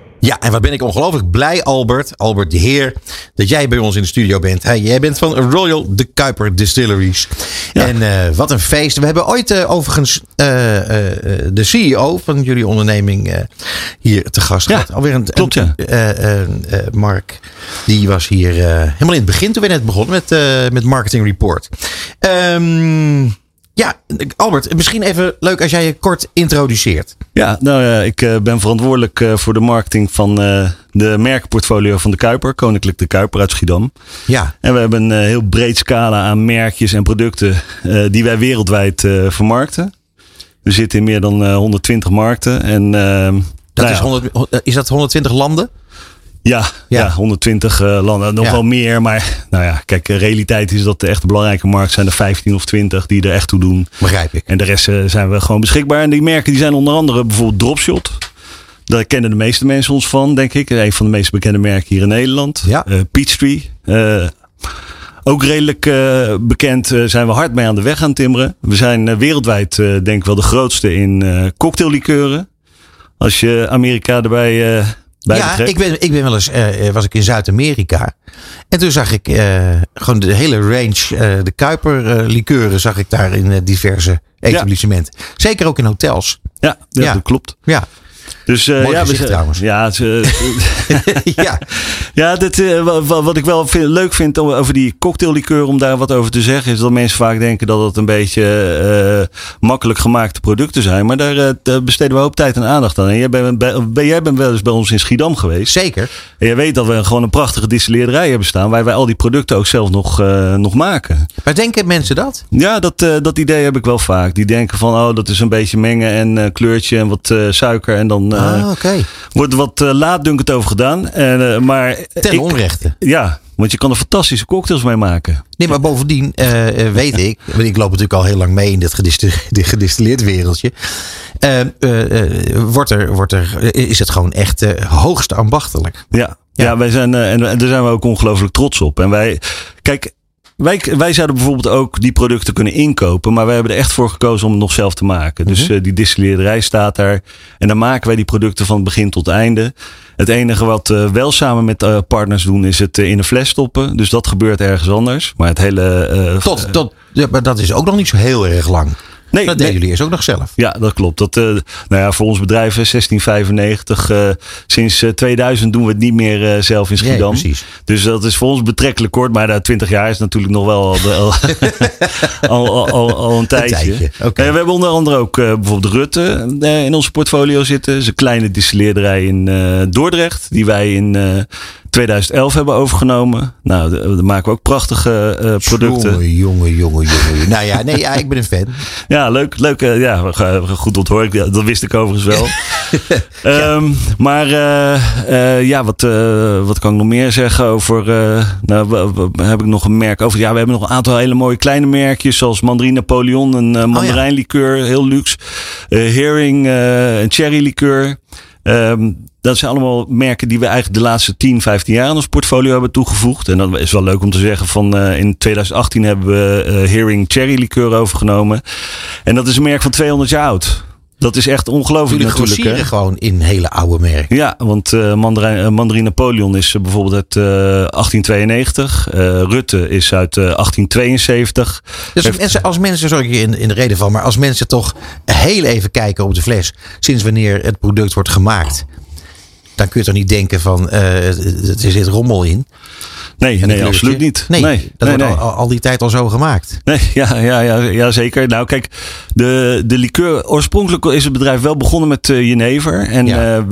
Ja, en wat ben ik ongelooflijk blij, Albert, Albert de Heer, dat jij bij ons in de studio bent. Hey, jij bent van Royal de Kuiper Distilleries. En eh, wat een feest. We hebben ooit eh, overigens eh, de CEO van jullie onderneming hier te gast Ja, gehad. Alweer een, klopt, ja. Mark, die was hier helemaal in het begin toen we net begonnen met, met Marketing Report. Ehm, ja, Albert, misschien even leuk als jij je kort introduceert. Ja, nou ja, ik eh, ben verantwoordelijk eh, voor de marketing van eh, de merkenportfolio van de Kuiper, Koninklijk de Kuiper uit Schiedam. Ja, En we hebben een heel breed scala aan merkjes en producten die wij wereldwijd vermarkten. We zitten in meer dan eh, 120 markten. En, ehm, dat nou is, ja, 100, is dat 120 landen? Ja, Ja. ja. 120 eh, landen. Nog Ja. wel meer. Maar nou ja, kijk, de realiteit is dat de echt belangrijke markten zijn er 15 of 20 die er echt toe doen. Begrijp ik. En de rest eh, zijn we gewoon beschikbaar. En die merken die zijn onder andere bijvoorbeeld Dropshot. Daar kennen de meeste mensen ons van, denk ik. Een van de meest bekende merken hier in Nederland. Ja. Eh, Peachtree. Eh, ook redelijk eh, bekend eh, zijn we hard mee aan de weg aan timmeren. We zijn eh, wereldwijd eh, denk ik wel de grootste in eh cocktaillikeuren. Als je Amerika erbij eh bij Ja, ik ben, ik ben wel eens, eh, was ik in Zuid-Amerika. En toen zag ik eh, gewoon de hele range, eh, de Kuiper eh, likeuren zag ik daar in eh, diverse etablissementen. Zeker ook in hotels. Ja, ja, Ja. dat klopt. Ja, Dus uh, Mooi ja, gezicht we, trouwens. Ja, ze, *laughs* ja. *laughs* ja dit, eh, wa- wa- wat ik wel vind- leuk vind over die cocktaillikeur, om daar wat over te zeggen, is dat mensen vaak denken dat het een beetje eh, makkelijk gemaakte producten zijn. Maar daar, eh, besteden we hoop tijd en aandacht aan. En jij bent, bij- jij bent wel eens bij ons in Schiedam geweest. zeker. En jij weet dat we gewoon een prachtige distilleerderij hebben staan, waar wij al die producten ook zelf nog, eh, nog maken. Maar denken mensen dat? Ja, dat, eh, dat idee heb ik wel vaak. Die denken van, oh, dat is een beetje mengen en eh, kleurtje en wat eh, suiker. En dan eh, ah, oké. wordt er wat eh, laatdunkend over gedaan. En, eh, maar Ten ik- onrechte. Ja, want je kan er fantastische cocktails mee maken. Nee, maar bovendien weet ik, *laughs* want ik loop natuurlijk al heel lang mee in dit gedistilleerd wereldje. wordt er, wordt er, is het gewoon echt hoogst ambachtelijk. Ja, Ja. ja. wij zijn, en, en daar zijn we ook ongelooflijk trots op. En wij, kijk, wij, wij zouden bijvoorbeeld ook die producten kunnen inkopen. Maar wij hebben er echt voor gekozen om het nog zelf te maken. Dus Mhm. eh, die distilleerderij staat daar. En dan maken wij die producten van begin tot einde. Het enige wat we wel samen met eh, partners doen, is het eh, in een fles stoppen. Dus dat gebeurt ergens anders. Maar het hele. eh, Tot, tot, ja, maar dat is ook nog niet zo heel erg lang. Nee, dat nee, deden jullie eerst ook nog zelf. Ja, dat klopt. Dat, eh, nou ja, voor ons bedrijf eh, 1695. eh, sinds eh, 2000 doen we het niet meer eh, zelf in Nee, Schiedam. precies. Dus dat is voor ons betrekkelijk kort. Maar dat 20 jaar is natuurlijk nog wel al, *laughs* al, een tijdje. Eh, we hebben onder andere ook eh, bijvoorbeeld Rutte eh, in onze portfolio zitten. Een kleine distilleerderij in eh, Dordrecht. Die wij in eh, 2011 hebben overgenomen. Nou, daar maken we ook prachtige eh, producten. Jongen, jongen, jongen, jongen. *laughs* Nou ja, nee, ja, ik ben een fan. Ja, leuk. leuk eh, ja, goed onthoor ik. Dat wist ik overigens wel. *laughs* Ehm, maar eh, ja, wat, wat kan ik nog meer zeggen over... nou, heb ik nog een merk over... Ja, we hebben nog een aantal hele mooie kleine merkjes. Zoals Mandarine Napoleon, een uh, mandarijnlikeur. Heel luxe. Herring, eh, een cherry Ehm, dat zijn allemaal merken die we eigenlijk de laatste 10, 15 jaar aan ons portfolio hebben toegevoegd. En dat is wel leuk om te zeggen van eh, in 2018 hebben we eh Hearing Cherry Liqueur overgenomen. En dat is een merk van 200 jaar oud. Dat is echt ongelooflijk Jullie natuurlijk. hè. gewoon in hele oude merken. Ja, want eh Mandarijn, eh, Mandarine Napoleon is eh, bijvoorbeeld uit eh, 1892. Eh, Rutte is uit eh, 1872. Dus Heeft- mensen, als mensen, sorry ik je in, in de reden van, maar als mensen toch heel even kijken op de fles, sinds wanneer het product wordt gemaakt, dan kun je toch niet denken van, eh, er zit rommel in. Nee, nee absoluut niet. Nee, nee, dat nee, wordt. Al, al die tijd al zo gemaakt. Nee, *laughs* ja, ja, ja, ja, zeker. Nou, kijk, de, de liqueur. Oorspronkelijk is het bedrijf wel begonnen met eh, jenever. En Ja. eh, eh,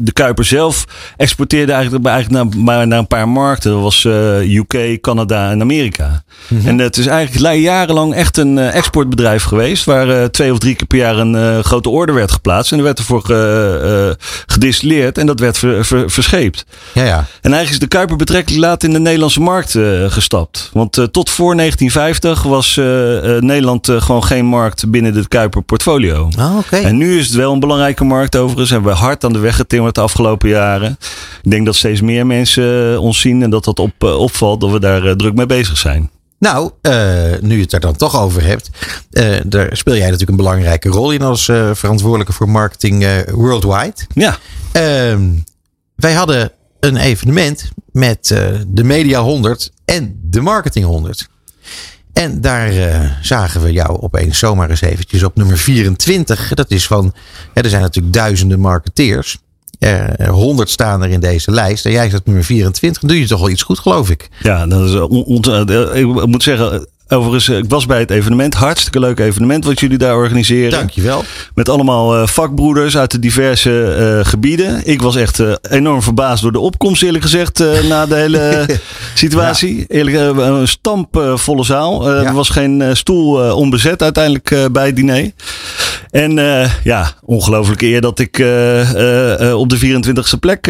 de Kuiper zelf exporteerde eigenlijk, eigenlijk naar, maar naar een paar markten. Dat was UK, Canada en Amerika. Mhm. En het is eigenlijk li- jarenlang echt een exportbedrijf geweest. Waar twee of drie keer per jaar een grote order werd geplaatst. En er werd ervoor ge- gedistilleerd. En dat werd ver- ver- verscheept. Ja, ja. En eigenlijk is de Kuiper betrekkelijk laat in de Nederlandse markt eh, gestapt. Want eh, tot voor 1950 was eh, Nederland gewoon geen markt binnen de Kuiper portfolio. Ah, oké. En nu is het wel een belangrijke markt overigens. Hebben we hard aan de weg getimmerd de afgelopen jaren. Ik denk dat steeds meer mensen ons zien en dat dat op, opvalt dat we daar druk mee bezig zijn. Nou, nu je het er dan toch over hebt, daar speel jij natuurlijk een belangrijke rol in als verantwoordelijke voor marketing worldwide. Ja, Ehm, wij hadden een evenement met eh, de Media 100 en de Marketing 100. En daar eh, zagen we jou opeens zomaar eens eventjes op nummer 24. Dat is van, er zijn natuurlijk duizenden marketeers. Eh 100 staan er in deze lijst. En jij staat nummer 24. Dan doe je toch wel iets goed, geloof ik. ja dat is, eh, on- ik moet zeggen, overigens, eh, ik was bij het evenement. Hartstikke leuk evenement wat jullie daar organiseren. Dankjewel. Met allemaal eh, vakbroeders uit de diverse eh, gebieden. Ik was echt enorm verbaasd door de opkomst, eerlijk gezegd, *laughs* na de hele situatie. Eerlijk, eh, een stampvolle zaal. Ja. Er was geen stoel onbezet uiteindelijk bij het diner. En ja, ongelooflijke eer dat ik op de 24e plek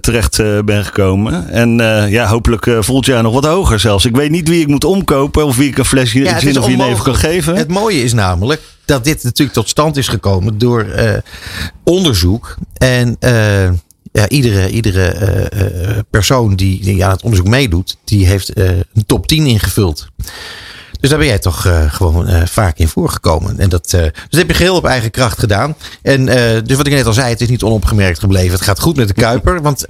terecht ben gekomen. En ja, hopelijk volgend jaar nog wat hoger zelfs. Ik weet niet wie ik moet omkopen of wie ik Ja, het zin of jenever kan onmogelijk. geven. Het mooie is namelijk dat dit natuurlijk tot stand is gekomen door eh, onderzoek. En eh, ja, iedere, iedere eh, persoon die, die aan het onderzoek meedoet, die heeft een top 10 ingevuld. Dus daar ben jij toch gewoon vaak in voorgekomen. En dat, dus dat heb je geheel op eigen kracht gedaan. En dus wat ik net al zei, het is niet onopgemerkt gebleven. Het gaat goed met de Kuiper. Want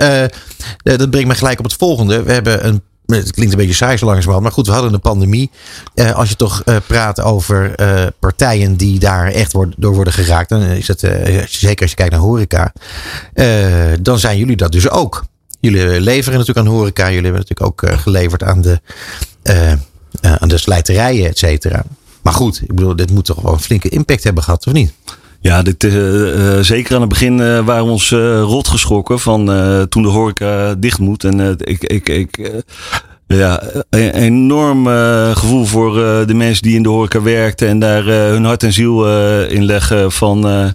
dat brengt me gelijk op het volgende. We hebben een. Het klinkt een beetje saai zo langzamerhand. Maar goed, we hadden een pandemie. Eh, als je toch eh, praat over eh, partijen die daar echt door worden geraakt. Dan is eh, zeker als je kijkt naar horeca. dan zijn jullie dat dus ook. Jullie leveren natuurlijk aan horeca. Jullie hebben natuurlijk ook geleverd aan de, aan de slijterijen, et cetera. Maar goed, ik bedoel, dit moet toch wel een flinke impact hebben gehad, of niet? Ja, eh, eh, zeker aan het begin eh, waren we ons rot geschrokken van toen de horeca dicht moet. En ik, ik, ik ja, een enorm gevoel voor de mensen die in de horeca werkten en daar hun hart en ziel in leggen van...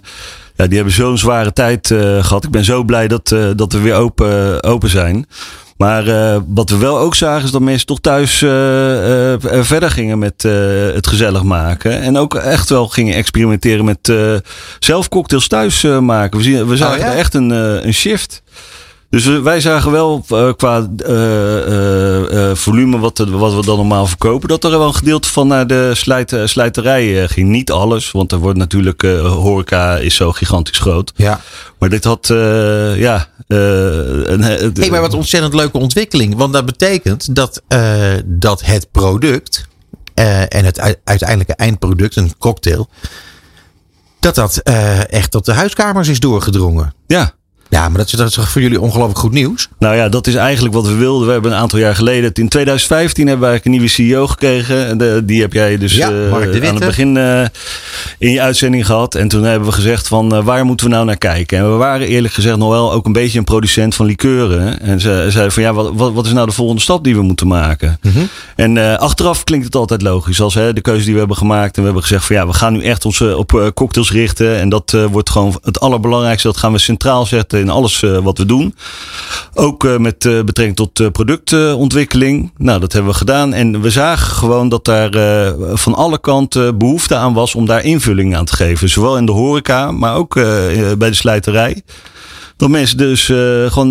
ja, die hebben zo'n zware tijd eh, gehad. Ik ben zo blij dat, dat we weer open, open zijn. Maar eh, wat we wel ook zagen is dat mensen toch thuis eh, eh, verder gingen met het gezellig maken. En ook echt wel gingen experimenteren met zelf cocktails thuis maken. We, zien, we zagen ja? er echt een, een shift. Dus wij zagen wel eh, qua eh, eh, volume wat, wat we dan normaal verkopen, dat er wel een gedeelte van naar de slijt, slijterij ging. Niet alles, want er wordt natuurlijk, horeca is zo gigantisch groot. Ja. Maar dit had, ja... een, Hey, maar wat ontzettend leuke ontwikkeling. Want dat betekent dat, dat het product en het uiteindelijke eindproduct, een cocktail, dat dat echt tot de huiskamers is doorgedrongen. ja. Ja, maar dat is, dat is voor jullie ongelooflijk goed nieuws? Nou ja, dat is eigenlijk wat we wilden. We hebben een aantal jaar geleden, in 2015 hebben we eigenlijk een nieuwe CEO gekregen. De, die heb jij dus Ja, eh, aan het begin eh, in je uitzending gehad. En toen hebben we gezegd van eh, waar moeten we nou naar kijken? En we waren eerlijk gezegd nog wel ook een beetje een producent van likeuren. En ze zeiden van ja, wat, wat, wat is nou de volgende stap die we moeten maken? Mhm. En achteraf klinkt het altijd logisch. Als hè, de keuze die we hebben gemaakt. En we hebben gezegd van ja, we gaan nu echt ons op cocktails richten. En dat wordt gewoon het allerbelangrijkste. Dat gaan we centraal zetten in alles eh, wat we doen. Ook eh, met eh, betrekking tot productontwikkeling. nou, dat hebben we gedaan. En we zagen gewoon dat daar van alle kanten behoefte aan was om daar invulling aan te geven. Zowel in de horeca, maar ook bij de slijterij. Dat mensen dus gewoon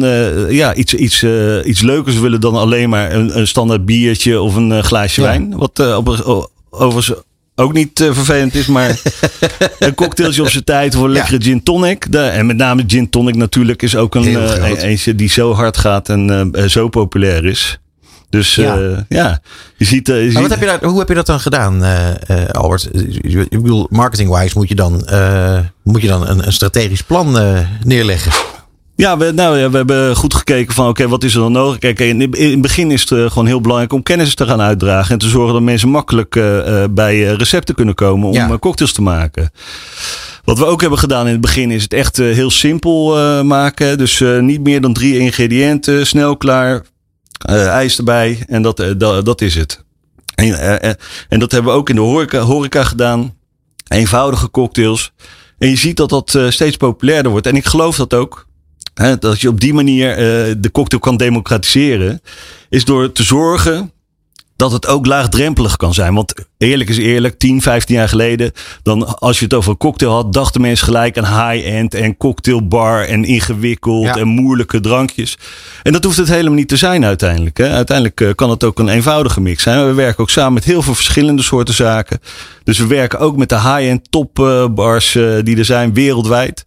ja, iets, iets, iets leukers willen dan alleen maar een, een standaard biertje of een glaasje Ja. wijn. Wat op, overigens ook niet eh, vervelend is, maar *laughs* een cocktailtje op zijn tijd voor een lekkere gin tonic. De, en met name gin tonic natuurlijk is ook een, een- eentje die zo hard gaat en eh, zo populair is. Dus Ja. ja, je ziet... je Maar ziet wat heb je daar, hoe heb je dat dan gedaan, Albert? Ik bedoel, marketing-wise moet je dan, moet je dan een, een strategisch plan neerleggen. Ja, we, nou, ja, we hebben goed gekeken van oké, wat is er dan nodig? Kijk, in, in het begin is het eh, gewoon heel belangrijk om kennis te gaan uitdragen. En te zorgen dat mensen makkelijk eh, eh, bij recepten kunnen komen om Ja. cocktails te maken. Wat we ook hebben gedaan in het begin is het echt heel simpel maken. Dus niet meer dan drie ingrediënten, snel klaar, ijs erbij en dat, dat, dat is het. En, en dat hebben we ook in de horeca, horeca gedaan. Eenvoudige cocktails. En je ziet dat dat steeds populairder wordt. En ik geloof dat ook. Dat je op die manier eh, de cocktail kan democratiseren. Is door te zorgen dat het ook laagdrempelig kan zijn. Want eerlijk is eerlijk, 10, 15 jaar geleden, dan als je het over een cocktail had, dachten mensen gelijk aan high-end en cocktailbar en ingewikkeld Ja. en moeilijke drankjes. En dat hoeft het helemaal niet te zijn uiteindelijk. Hè. Uiteindelijk eh, kan het ook een eenvoudige mix zijn. We werken ook samen met heel veel verschillende soorten zaken. Dus we werken ook met de high-end topbars eh, die er zijn wereldwijd.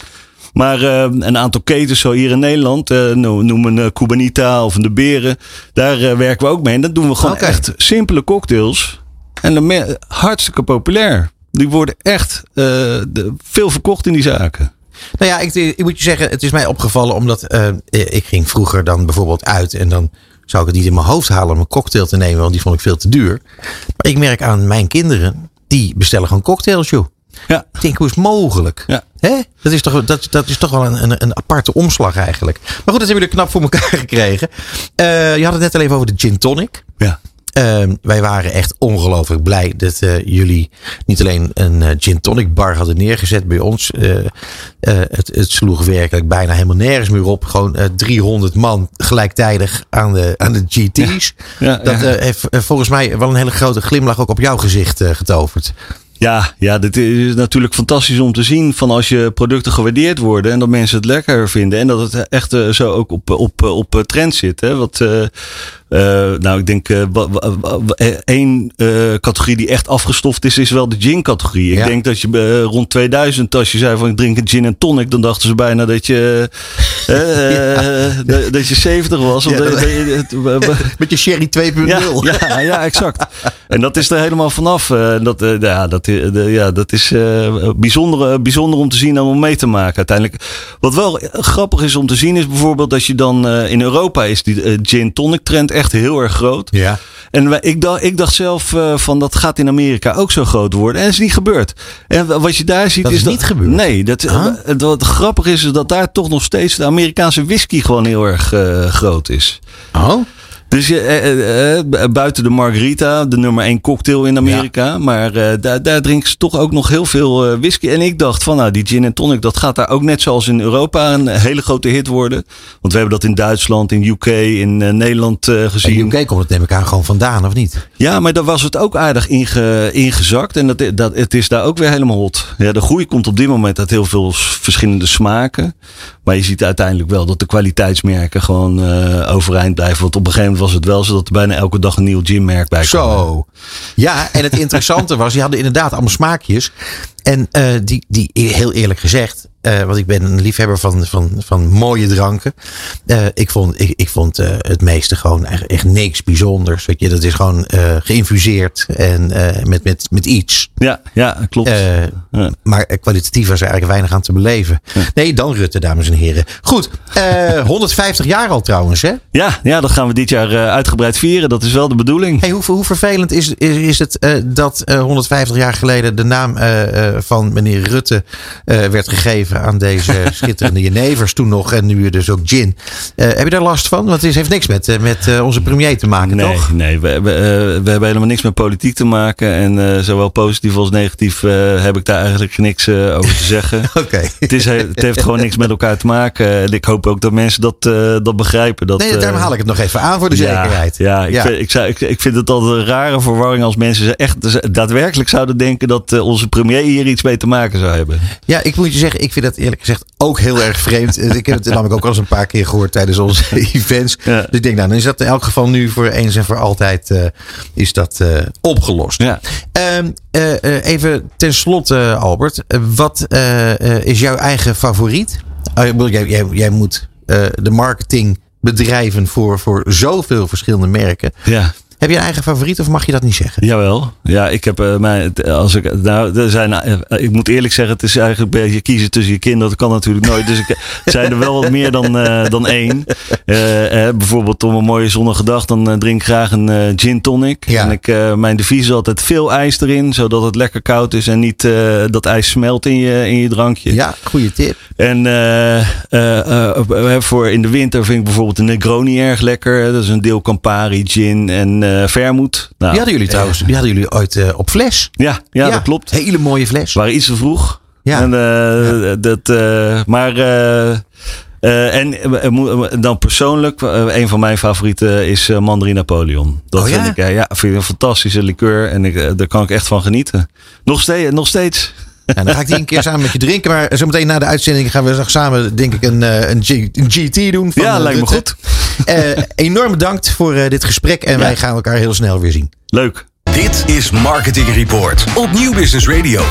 Maar eh, een aantal ketens, zo hier in Nederland, eh, no- noem een eh, Cubanita of De Beren, daar werken we ook mee. En dan doen we gewoon echt simpele cocktails. En dan hartstikke populair. Die worden echt de- veel verkocht in die zaken. Nou ja, ik, ik moet je zeggen, het is mij opgevallen omdat ik ging vroeger dan bijvoorbeeld uit en dan zou ik het niet in mijn hoofd halen om een cocktail te nemen, want die vond ik veel te duur. Maar ik merk aan mijn kinderen, die bestellen gewoon cocktails, joh. Ja. Ik denk, hoe is het mogelijk? Ja. Hè? Dat, is toch, dat, dat is toch wel een, een, een aparte omslag eigenlijk. Maar goed, dat hebben jullie knap voor elkaar *laughs* gekregen. Eh, je had het net al even over de gin tonic. Ja. Ehm, wij waren echt ongelooflijk blij dat eh, jullie niet alleen een eh, gin tonic bar hadden neergezet bij ons. Het, het sloeg werkelijk bijna helemaal nergens meer op. Gewoon eh, 300 man gelijktijdig aan de, aan de GT's. Ja, dat ja. heeft volgens mij wel een hele grote glimlach ook op jouw gezicht getoverd. Ja, ja, dit is natuurlijk fantastisch om te zien van als je producten gewaardeerd worden en dat mensen het lekker vinden en dat het echt eh, zo ook op, op, op eh, trend zit. Hè? Wat, eh, nou, ik denk één categorie die echt afgestoft is, is wel de gin-categorie. Ik Ja. denk dat je rond 2000, als je zei van ik drink een gin en tonic, dan dachten ze bijna dat je, *laughs* dat- je 70 was. Of Ja, dat- dat- dat je- het- *laughs* Met je Sherry 2.0. ja, ja, ja, exact. *laughs* En dat is er helemaal vanaf. Eh, dat, eh, ja, dat, eh, de- ja, dat is bijzonder, bijzonder om te zien en om mee te maken uiteindelijk. Wat wel grappig is om te zien is bijvoorbeeld dat je dan in Europa is die gin tonic trend echt heel erg groot. Ja. En wij- ik, dacht, ik dacht zelf van dat gaat in Amerika ook zo groot worden. En dat is niet gebeurd. En wat je daar ziet Dat is, is dat, niet gebeurd? Nee, dat, Huh? het- wat grappig is, is dat daar toch nog steeds de Amerikaanse whisky gewoon heel erg groot is. Oh? Dus eh, eh, eh, buiten de margarita, de nummer één cocktail in Amerika. Maar eh, daar, daar drinken ze toch ook nog heel veel eh, whisky. En ik dacht van nou, die gin en tonic, dat gaat daar ook net zoals in Europa een hele grote hit worden. Want we hebben dat in Duitsland, in UK, in Nederland eh, In gezien. UK komt het neem ik aan gewoon vandaan, of niet? Ja, maar daar was het ook aardig inge, ingezakt. En dat, dat, het is daar ook weer helemaal hot. Ja, de groei komt op dit moment uit heel veel verschillende smaken. Maar je ziet uiteindelijk wel dat de kwaliteitsmerken gewoon overeind blijven. Want op een gegeven moment was het wel zo dat er bijna elke dag een nieuw gymmerk bij kwam. Zo. Ja, en het interessante was, je hadden inderdaad allemaal smaakjes. En eh, die, die, heel eerlijk gezegd, eh, want ik ben een liefhebber van, van, van mooie dranken. Eh, ik vond, ik, ik vond eh, het meeste gewoon echt, echt niks bijzonders. Weet je, dat is gewoon geïnfuseerd en met, met, met iets. Ja, ja klopt. Ja. Maar kwalitatief was er eigenlijk weinig aan te beleven. Nee, dan Rutte, dames en heren. Goed, eh, *laughs* 150 jaar al trouwens, hè? Ja, ja, dat gaan we dit jaar uitgebreid vieren. Dat is wel de bedoeling. Hey, hoe, hoe vervelend is, is, is het dat eh, 150 jaar geleden de naam van meneer Rutte werd gegeven aan deze *laughs* schitterende Jenevers toen nog en nu dus ook gin. Eh, heb je daar last van? Want het heeft niks met, eh, met eh, onze premier te maken, Nee, toch? nee we, we, we hebben helemaal niks met politiek te maken. En zowel positief als negatief heb ik daar eigenlijk niks over te zeggen. *laughs* Oké. Het, is, het heeft gewoon niks met elkaar te maken. En ik hoop ook dat mensen dat, dat begrijpen. Dat, Nee, daarom haal ik het nog even aan voor de ja, zekerheid. Ja, ik, Ja. Vind, ik, zou, ik, ik vind het altijd een rare verwarring als mensen echt daadwerkelijk zouden denken dat onze premier hier iets mee te maken zou hebben. Ja, ik moet je zeggen, ik vind dat eerlijk gezegd ook heel erg vreemd. ik heb het namelijk ook al eens een paar keer gehoord tijdens onze *laughs* events. Ja. Dus ik denk, nou, dan is dat in elk geval nu voor eens en voor altijd eh, is dat eh, opgelost. Ja. Eh, even ten slotte, Albert. Wat is jouw eigen favoriet? Bedoel, jij, jij, jij moet de marketing bedrijven voor, voor zoveel verschillende merken. Ja. Heb je een eigen favoriet of mag je dat niet zeggen? Jawel. Ja, ik heb uh, mijn, als ik, nou, er zijn, uh, ik moet eerlijk zeggen, het is eigenlijk een beetje kiezen tussen je kinderen. Dat kan natuurlijk nooit. Dus ik, het zijn er wel wat meer dan, uh, dan één. bijvoorbeeld om een mooie zonnige dag, dan drink ik graag een gin tonic. Ja. En ik, mijn devies is altijd veel ijs erin, zodat het lekker koud is en niet dat ijs smelt in je, in je drankje. Ja, goede tip. En voor in de winter vind ik bijvoorbeeld een Negroni erg lekker. Dat is een deel Campari, gin en uh, vermoed. Nou, die hadden jullie trouwens die hadden jullie ooit uh, op fles. Ja, ja, ja, dat klopt. Hele mooie fles. Waren iets te vroeg. Ja. En, uh, ja. dat, maar. en dan persoonlijk, een van mijn favorieten is Mandarin Napoleon. Dat oh, vind ik ja, vind ik een fantastische liqueur en ik, daar kan ik echt van genieten. Nog steeds. Nog steeds. Ja, dan ga ik die een keer *laughs* samen met je drinken. Maar zometeen na de uitzending gaan we samen, denk ik, een, een, G, een GT doen. Van ja, lijkt me goed. Uh, enorm bedankt voor uh, dit gesprek. En ja. wij gaan elkaar heel snel weer zien. Leuk. Dit is Marketing Report op Nieuw Business Radio.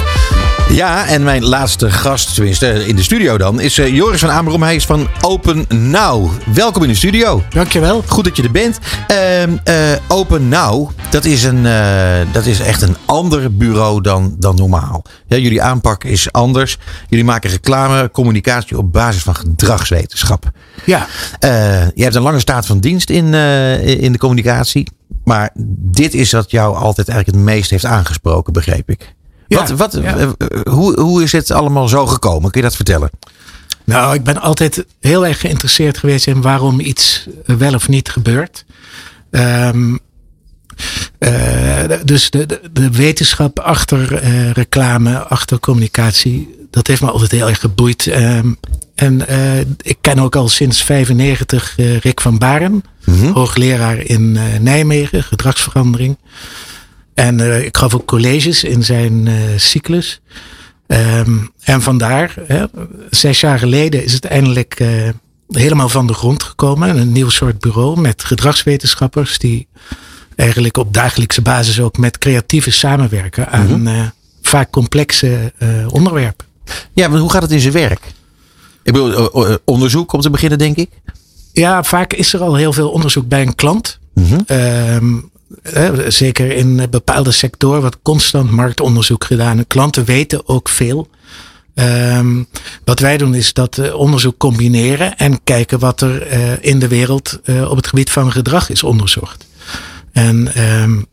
Ja, en mijn laatste gast, tenminste in de studio dan, is uh, Joris van Amerom. Hij is van Open Now. Welkom in de studio. Dankjewel. Goed dat je er bent. Uh, Open Now, dat is, een, uh, dat is echt een ander bureau dan, dan normaal. Ja, jullie aanpak is anders. Jullie maken reclame, communicatie op basis van gedragswetenschap. Ja. je hebt een lange staat van dienst in, in de communicatie. Maar dit is wat jou altijd eigenlijk het meest heeft aangesproken, begreep ik. Ja, wat, wat, ja. uh, hoe, hoe is het allemaal zo gekomen? Kun je dat vertellen? Nou, ik ben altijd heel erg geïnteresseerd geweest in waarom iets wel of niet gebeurt. Um, uh, dus de, de, de, wetenschap achter uh, reclame, achter communicatie, dat heeft me altijd heel erg geboeid. Um, en uh, ik ken ook al sinds 95 Rick van Baren, mm -hmm. hoogleraar in Nijmegen, gedragsverandering. En uh, ik gaf ook colleges in zijn uh, cyclus. Um, en vandaar, hè, zes jaar geleden is het eindelijk uh, helemaal van de grond gekomen. Een nieuw soort bureau met gedragswetenschappers die eigenlijk op dagelijkse basis ook met creatieven samenwerken aan mm -hmm. vaak complexe onderwerpen. Ja, maar hoe gaat het in zijn werk? Ik bedoel, onderzoek om te beginnen, denk ik. Ja, vaak is er al heel veel onderzoek bij een klant. Mm -hmm. um, Zeker in bepaalde sectoren wordt constant marktonderzoek gedaan. Klanten weten ook veel. Um, wat wij doen is dat uh, onderzoek combineren en kijken wat er uh, in de wereld uh, op het gebied van gedrag is onderzocht. En um,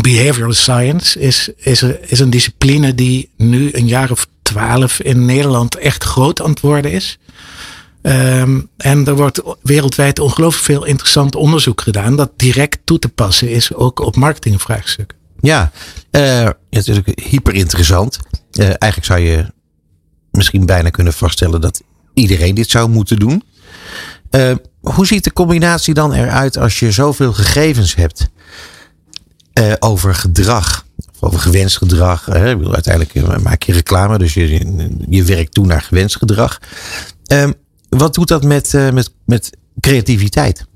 behavioral science is, is, is een discipline die nu een jaar of twaalf in Nederland echt groot aan het worden is. Um, en er wordt wereldwijd ongelooflijk veel interessant onderzoek gedaan dat direct toe te passen is ook op marketingvraagstukken. Ja, uh, natuurlijk hyper interessant. Uh, eigenlijk zou je misschien bijna kunnen vaststellen dat iedereen dit zou moeten doen. Uh, hoe ziet de combinatie dan eruit als je zoveel gegevens hebt over gedrag? Over gewenst gedrag. Uiteindelijk maak je reclame, dus je, je werkt toe naar gewenst gedrag. Um, wat doet dat met, uh, met, met creativiteit?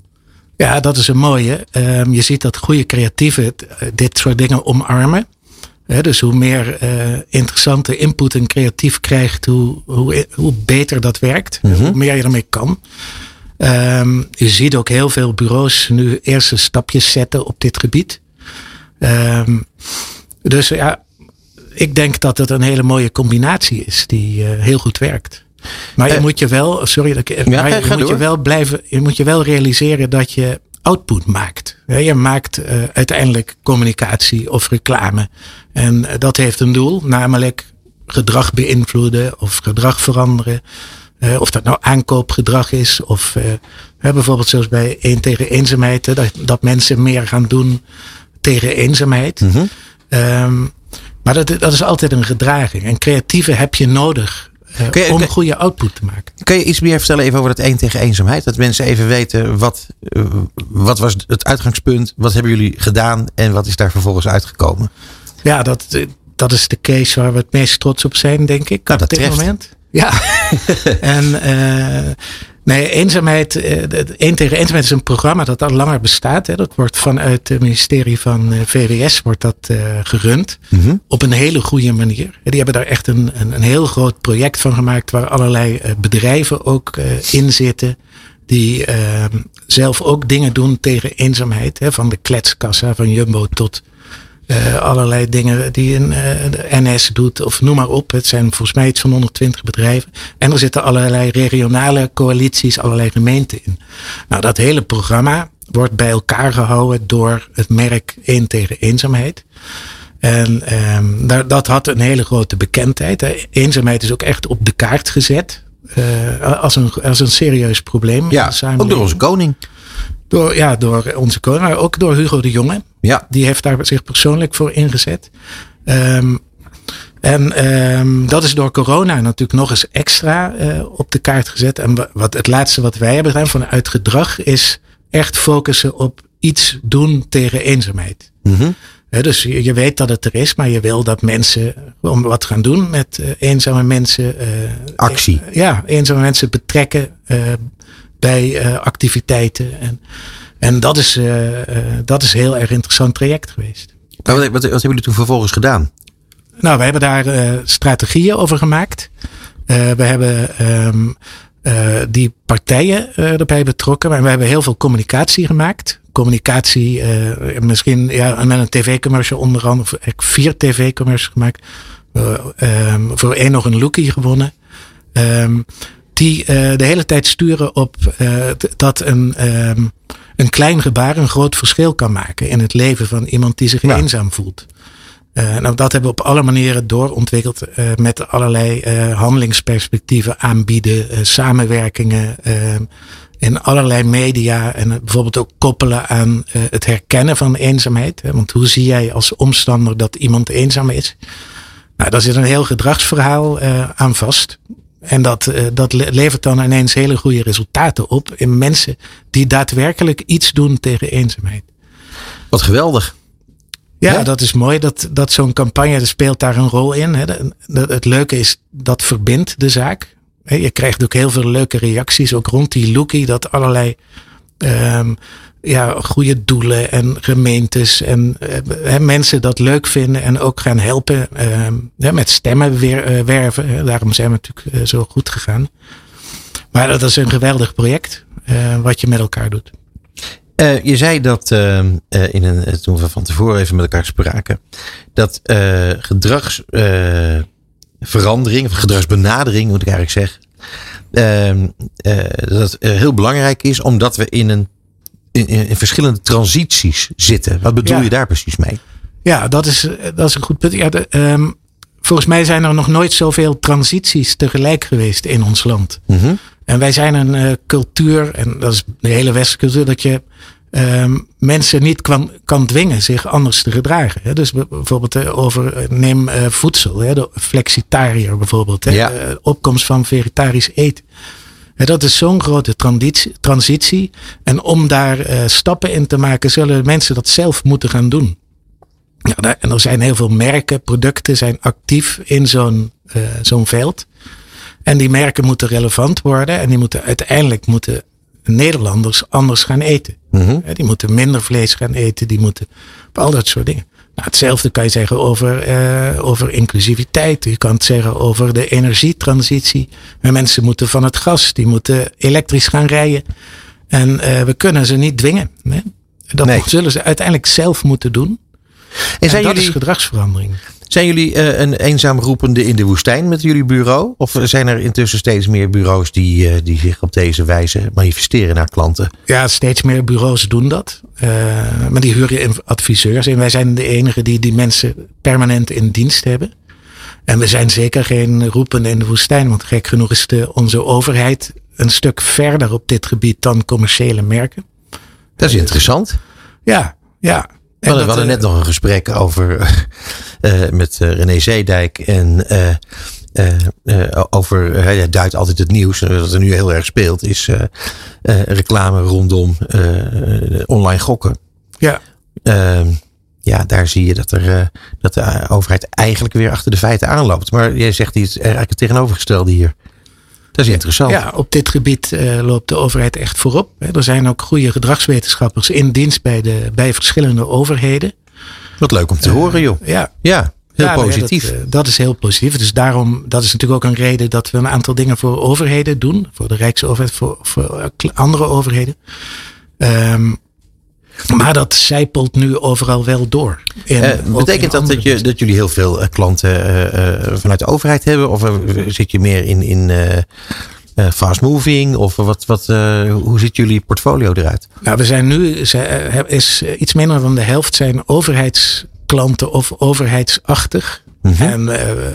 Ja, dat is een mooie. Um, je ziet dat goede creatieven dit soort dingen omarmen. He, dus hoe meer uh, interessante input een creatief krijgt, hoe, hoe, hoe beter dat werkt. Mm -hmm. Hoe meer je ermee kan. Um, je ziet ook heel veel bureaus nu eerste stapjes zetten op dit gebied. Um, dus ja, ik denk dat het een hele mooie combinatie is die uh, heel goed werkt. Maar je uh, moet je wel, sorry, dat ik, ja, je moet je wel blijven, je moet je wel realiseren dat je output maakt. Je maakt uh, uiteindelijk communicatie of reclame. En dat heeft een doel, namelijk gedrag beïnvloeden of gedrag veranderen. Uh, of dat nou aankoopgedrag is of bijvoorbeeld zoals bij één tegen eenzaamheid, dat, dat mensen meer gaan doen tegen eenzaamheid. Mm -hmm. um, maar dat, dat is altijd een gedraging. En creatieve heb je nodig je, om een goede output te maken. Kun je iets meer vertellen even over dat één tegen eenzaamheid? Dat mensen even weten wat, uh, wat was het uitgangspunt, wat hebben jullie gedaan en wat is daar vervolgens uitgekomen? Ja, dat, dat is de case waar we het meest trots op zijn, denk ik, nou, op dat dit treft. moment. *laughs* Ja, en uh, nee, eenzaamheid, één tegen eenzaamheid is een programma dat al langer bestaat. Hè. Dat wordt vanuit het ministerie van VWS wordt dat gerund. Mm Op een hele goede manier. Die hebben daar echt een, een, een heel groot project van gemaakt waar allerlei bedrijven ook in zitten die uh, zelf ook dingen doen tegen eenzaamheid. Hè, van de kletskassa van Jumbo tot uh, allerlei dingen die een, de NS doet of noem maar op. Het zijn volgens mij iets van 120 bedrijven. En er zitten allerlei regionale coalities, allerlei gemeenten in. Nou, dat hele programma wordt bij elkaar gehouden door het merk 1 tegen eenzaamheid. En um, daar, dat had een hele grote bekendheid. Hè. Eenzaamheid is ook echt op de kaart gezet. Uh, als, een, als een serieus probleem. Ja, ook door onze koning. Door, ja, door onze koning, maar ook door Hugo de Jonge. Ja. Die heeft daar zich persoonlijk voor ingezet. Um, en um, dat is door corona natuurlijk nog eens extra uh, op de kaart gezet. En wat het laatste wat wij hebben gedaan vanuit gedrag is echt focussen op iets doen tegen eenzaamheid. Mm -hmm. dus je, je, weet dat het er is, maar je wil dat mensen om wat gaan doen met uh, eenzame mensen. Uh, Actie. ja, eenzame mensen betrekken bij activiteiten. En, en dat is, dat is een heel erg interessant traject geweest. Maar wat, wat, wat hebben jullie toen vervolgens gedaan? Nou, we hebben daar strategieën over gemaakt. We hebben um, uh, die partijen erbij betrokken. Maar we hebben heel veel communicatie gemaakt. Communicatie, misschien ja, met een tv-commercial onder andere. Ik vier tv-commercials gemaakt. Um, voor één nog een lookie gewonnen. Um, die de hele tijd sturen op dat een een klein gebaar een groot verschil kan maken in het leven van iemand die zich ja. eenzaam voelt. Uh, nou, dat hebben we op alle manieren doorontwikkeld uh, met allerlei uh, handelingsperspectieven aanbieden, samenwerkingen in allerlei media en bijvoorbeeld ook koppelen aan het herkennen van eenzaamheid. Hè, want hoe zie jij als omstander dat iemand eenzaam is? Nou, daar zit een heel gedragsverhaal aan vast. En dat, dat levert dan ineens hele goede resultaten op in mensen die daadwerkelijk iets doen tegen eenzaamheid. Wat geweldig. Ja, dat is mooi dat, dat zo'n campagne speelt daar een rol in. Hè. Het leuke is, dat verbindt de zaak. Je krijgt ook heel veel leuke reacties, ook rond die lookie, dat allerlei um, ja, goede doelen en gemeentes en uh, mensen dat leuk vinden en ook gaan helpen uh, met stemmen uh, werven. Daarom zijn we natuurlijk uh, zo goed gegaan. Maar dat is een geweldig project wat je met elkaar doet. Je zei dat uh, in een, toen we van tevoren even met elkaar spraken, dat gedragsverandering, of gedragsbenadering moet ik eigenlijk zeggen, ehm, dat heel belangrijk is omdat we in, een, in, in verschillende transities zitten. Wat bedoel ja. je daar precies mee? Ja, dat is, dat is een goed punt. Ja, de, um, volgens mij zijn er nog nooit zoveel transities tegelijk geweest in ons land. Mm -hmm. En wij zijn een uh, cultuur, en dat is de hele westerse cultuur, dat je um, mensen niet kan, kan dwingen zich anders te gedragen. Hè. Dus bijvoorbeeld uh, over, neem uh, voedsel, hè, de flexitariër bijvoorbeeld. Hè, ja. opkomst van vegetarisch eten. Dat is zo'n grote transitie, transitie. En om daar stappen in te maken, zullen mensen dat zelf moeten gaan doen. Ja, en er zijn heel veel merken, producten zijn actief in zo'n zo'n veld. En die merken moeten relevant worden en die moeten uiteindelijk moeten Nederlanders anders gaan eten. Mm -hmm. Die moeten minder vlees gaan eten, die moeten al dat soort dingen. Nou, hetzelfde kan je zeggen over, uh, over inclusiviteit. Je kan het zeggen over de energietransitie. Mensen moeten van het gas, die moeten elektrisch gaan rijden. En uh, we kunnen ze niet dwingen. Hè? Dat nee. zullen ze uiteindelijk zelf moeten doen. En, dat jullie... is gedragsverandering. Zijn jullie uh, een eenzaam roepende in de woestijn met jullie bureau? Of zijn er intussen steeds meer bureaus die, uh, die zich op deze wijze manifesteren naar klanten? Ja, steeds meer bureaus doen dat. Uh, maar die huren adviseurs. En wij zijn de enige die die mensen permanent in dienst hebben. En we zijn zeker geen roepende in de woestijn. Want gek genoeg is de, onze overheid een stuk verder op dit gebied dan commerciële merken. Dat is interessant. Ja, ja. We hadden, we hadden net nog een gesprek over uh, *laughs* met uh, René Zeedijk en uh, over, hij duidt altijd het nieuws, dat er nu heel erg speelt, is reclame rondom online gokken. Ja. Ehm, ja, daar zie je dat, er, dat de overheid eigenlijk weer achter de feiten aanloopt. Maar jij zegt iets eigenlijk het tegenovergestelde hier. Dat is interessant. Ja, op dit gebied uh, loopt de overheid echt voorop. Er zijn ook goede gedragswetenschappers in dienst bij, de, bij verschillende overheden. Wat leuk om te uh, horen, joh. Ja, ja heel ja, positief. Nee, dat, dat, is heel positief. Dus daarom, dat is natuurlijk ook een reden dat we een aantal dingen voor overheden doen. Voor de Rijksoverheid, voor, voor andere overheden. Um, maar dat zijpelt nu overal wel door. Uh, betekent dat dat, je, dat jullie heel veel uh, klanten uh, vanuit de overheid hebben? Of zit je meer in, in fast moving? Of wat, wat, hoe ziet jullie portfolio eruit? Nou, we zijn nu, is iets minder dan de helft zijn overheidsklanten of overheidsachtig. Mm -hmm. En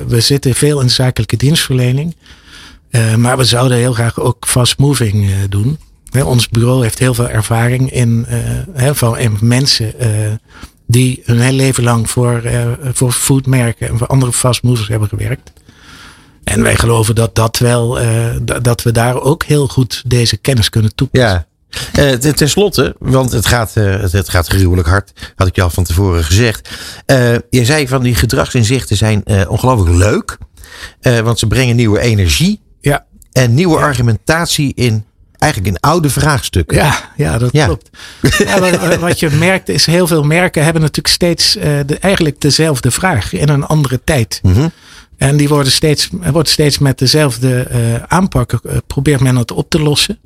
we zitten veel in zakelijke dienstverlening. maar we zouden heel graag ook fast moving doen ons bureau heeft heel veel ervaring in, uh, van in mensen uh, die hun hele leven lang voor, uh, voor foodmerken en voor andere fastmovers hebben gewerkt. En wij geloven dat, dat, wel, dat we daar ook heel goed deze kennis kunnen toepassen. Ja. Uh, ten slotte, want het gaat, uh, het gaat gruwelijk hard, had ik je al van tevoren gezegd. Uh, je zei van die gedragsinzichten zijn ongelooflijk leuk, want ze brengen nieuwe energie ja. en nieuwe ja. argumentatie in eigenlijk in oude vraagstukken. Ja, ja dat klopt. Ja, wat, wat, je merkt is heel veel merken hebben natuurlijk steeds uh, de, eigenlijk dezelfde vraag in een andere tijd. Mm -hmm. En die worden steeds, wordt steeds met dezelfde uh, aanpak, uh, probeert men het op te lossen.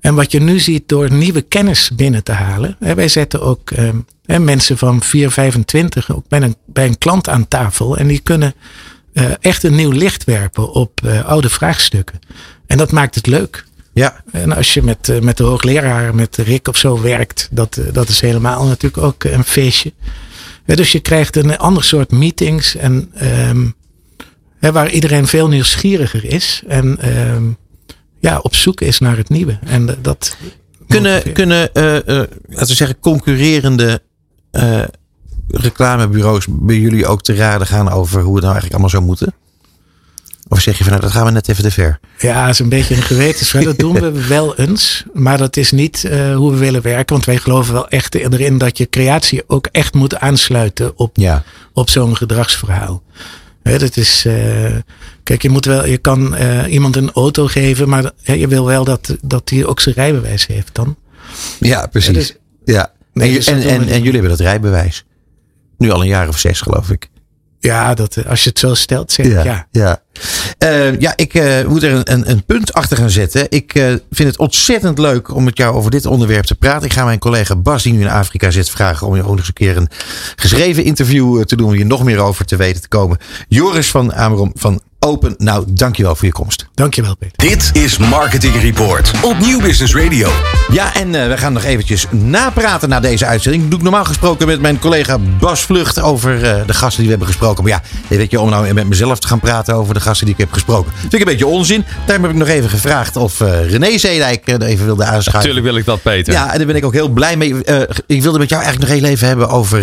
En wat je nu ziet door nieuwe kennis binnen te halen. Hè, wij zetten ook hè, mensen van 4, 25 ook bij een, bij een klant aan tafel. En die kunnen echt een nieuw licht werpen op oude vraagstukken. En dat maakt het leuk. Ja. En als je met, met de hoogleraar, met Rick of zo werkt, dat, dat is helemaal natuurlijk ook een feestje. dus je krijgt een ander soort meetings en um, waar iedereen veel nieuwsgieriger is en um, ja, op zoek is naar het nieuwe. En dat kunnen, kunnen uh, uh, laten we zeggen, concurrerende uh, reclamebureaus bij jullie ook te raden gaan over hoe het nou eigenlijk allemaal zou moeten? Of zeg je van nou, dat gaan we net even te ver? Ja, dat is een beetje een gewetensvraag. *laughs* Dat doen we wel eens. Maar dat is niet uh, hoe we willen werken. Want wij geloven wel echt erin dat je creatie ook echt moet aansluiten op, ja. op zo'n gedragsverhaal. He, dat is, uh, kijk, je, moet wel, je kan uh, iemand een auto geven, maar he, je wil wel dat, dat hij ook zijn rijbewijs heeft dan. Ja, precies. Dus, ja. Nee, en, dus en, en, en jullie hebben dat rijbewijs. Nu al een jaar of zes, geloof ik. Ja, dat, als je het zo stelt, zeg ja, ja. Ja, uh, ja ik uh, moet er een, een, punt achter gaan zetten. Ik uh, vind het ontzettend leuk om met jou over dit onderwerp te praten. Ik ga mijn collega Bas, die nu in Afrika zit, vragen om je ook nog eens een keer een geschreven interview te doen. Om hier nog meer over te weten te komen. Joris van Amerom van Open. Nou, dankjewel voor je komst. Dankjewel, Peter. Dit is Marketing Report op Nieuw Business Radio. Ja, en uh, we gaan nog eventjes napraten na deze uitzending. doe ik normaal gesproken met mijn collega Bas Vlucht over uh, de gasten die we hebben gesproken. Maar ja, weet je, om nou met mezelf te gaan praten over de gasten die ik heb gesproken. Vind ik een beetje onzin. Daarom heb ik nog even gevraagd of uh, René Zeedijk er even wilde aanschuiven. Natuurlijk wil ik dat, Peter. Ja, en daar ben ik ook heel blij mee. ik wilde met jou eigenlijk nog heel even hebben over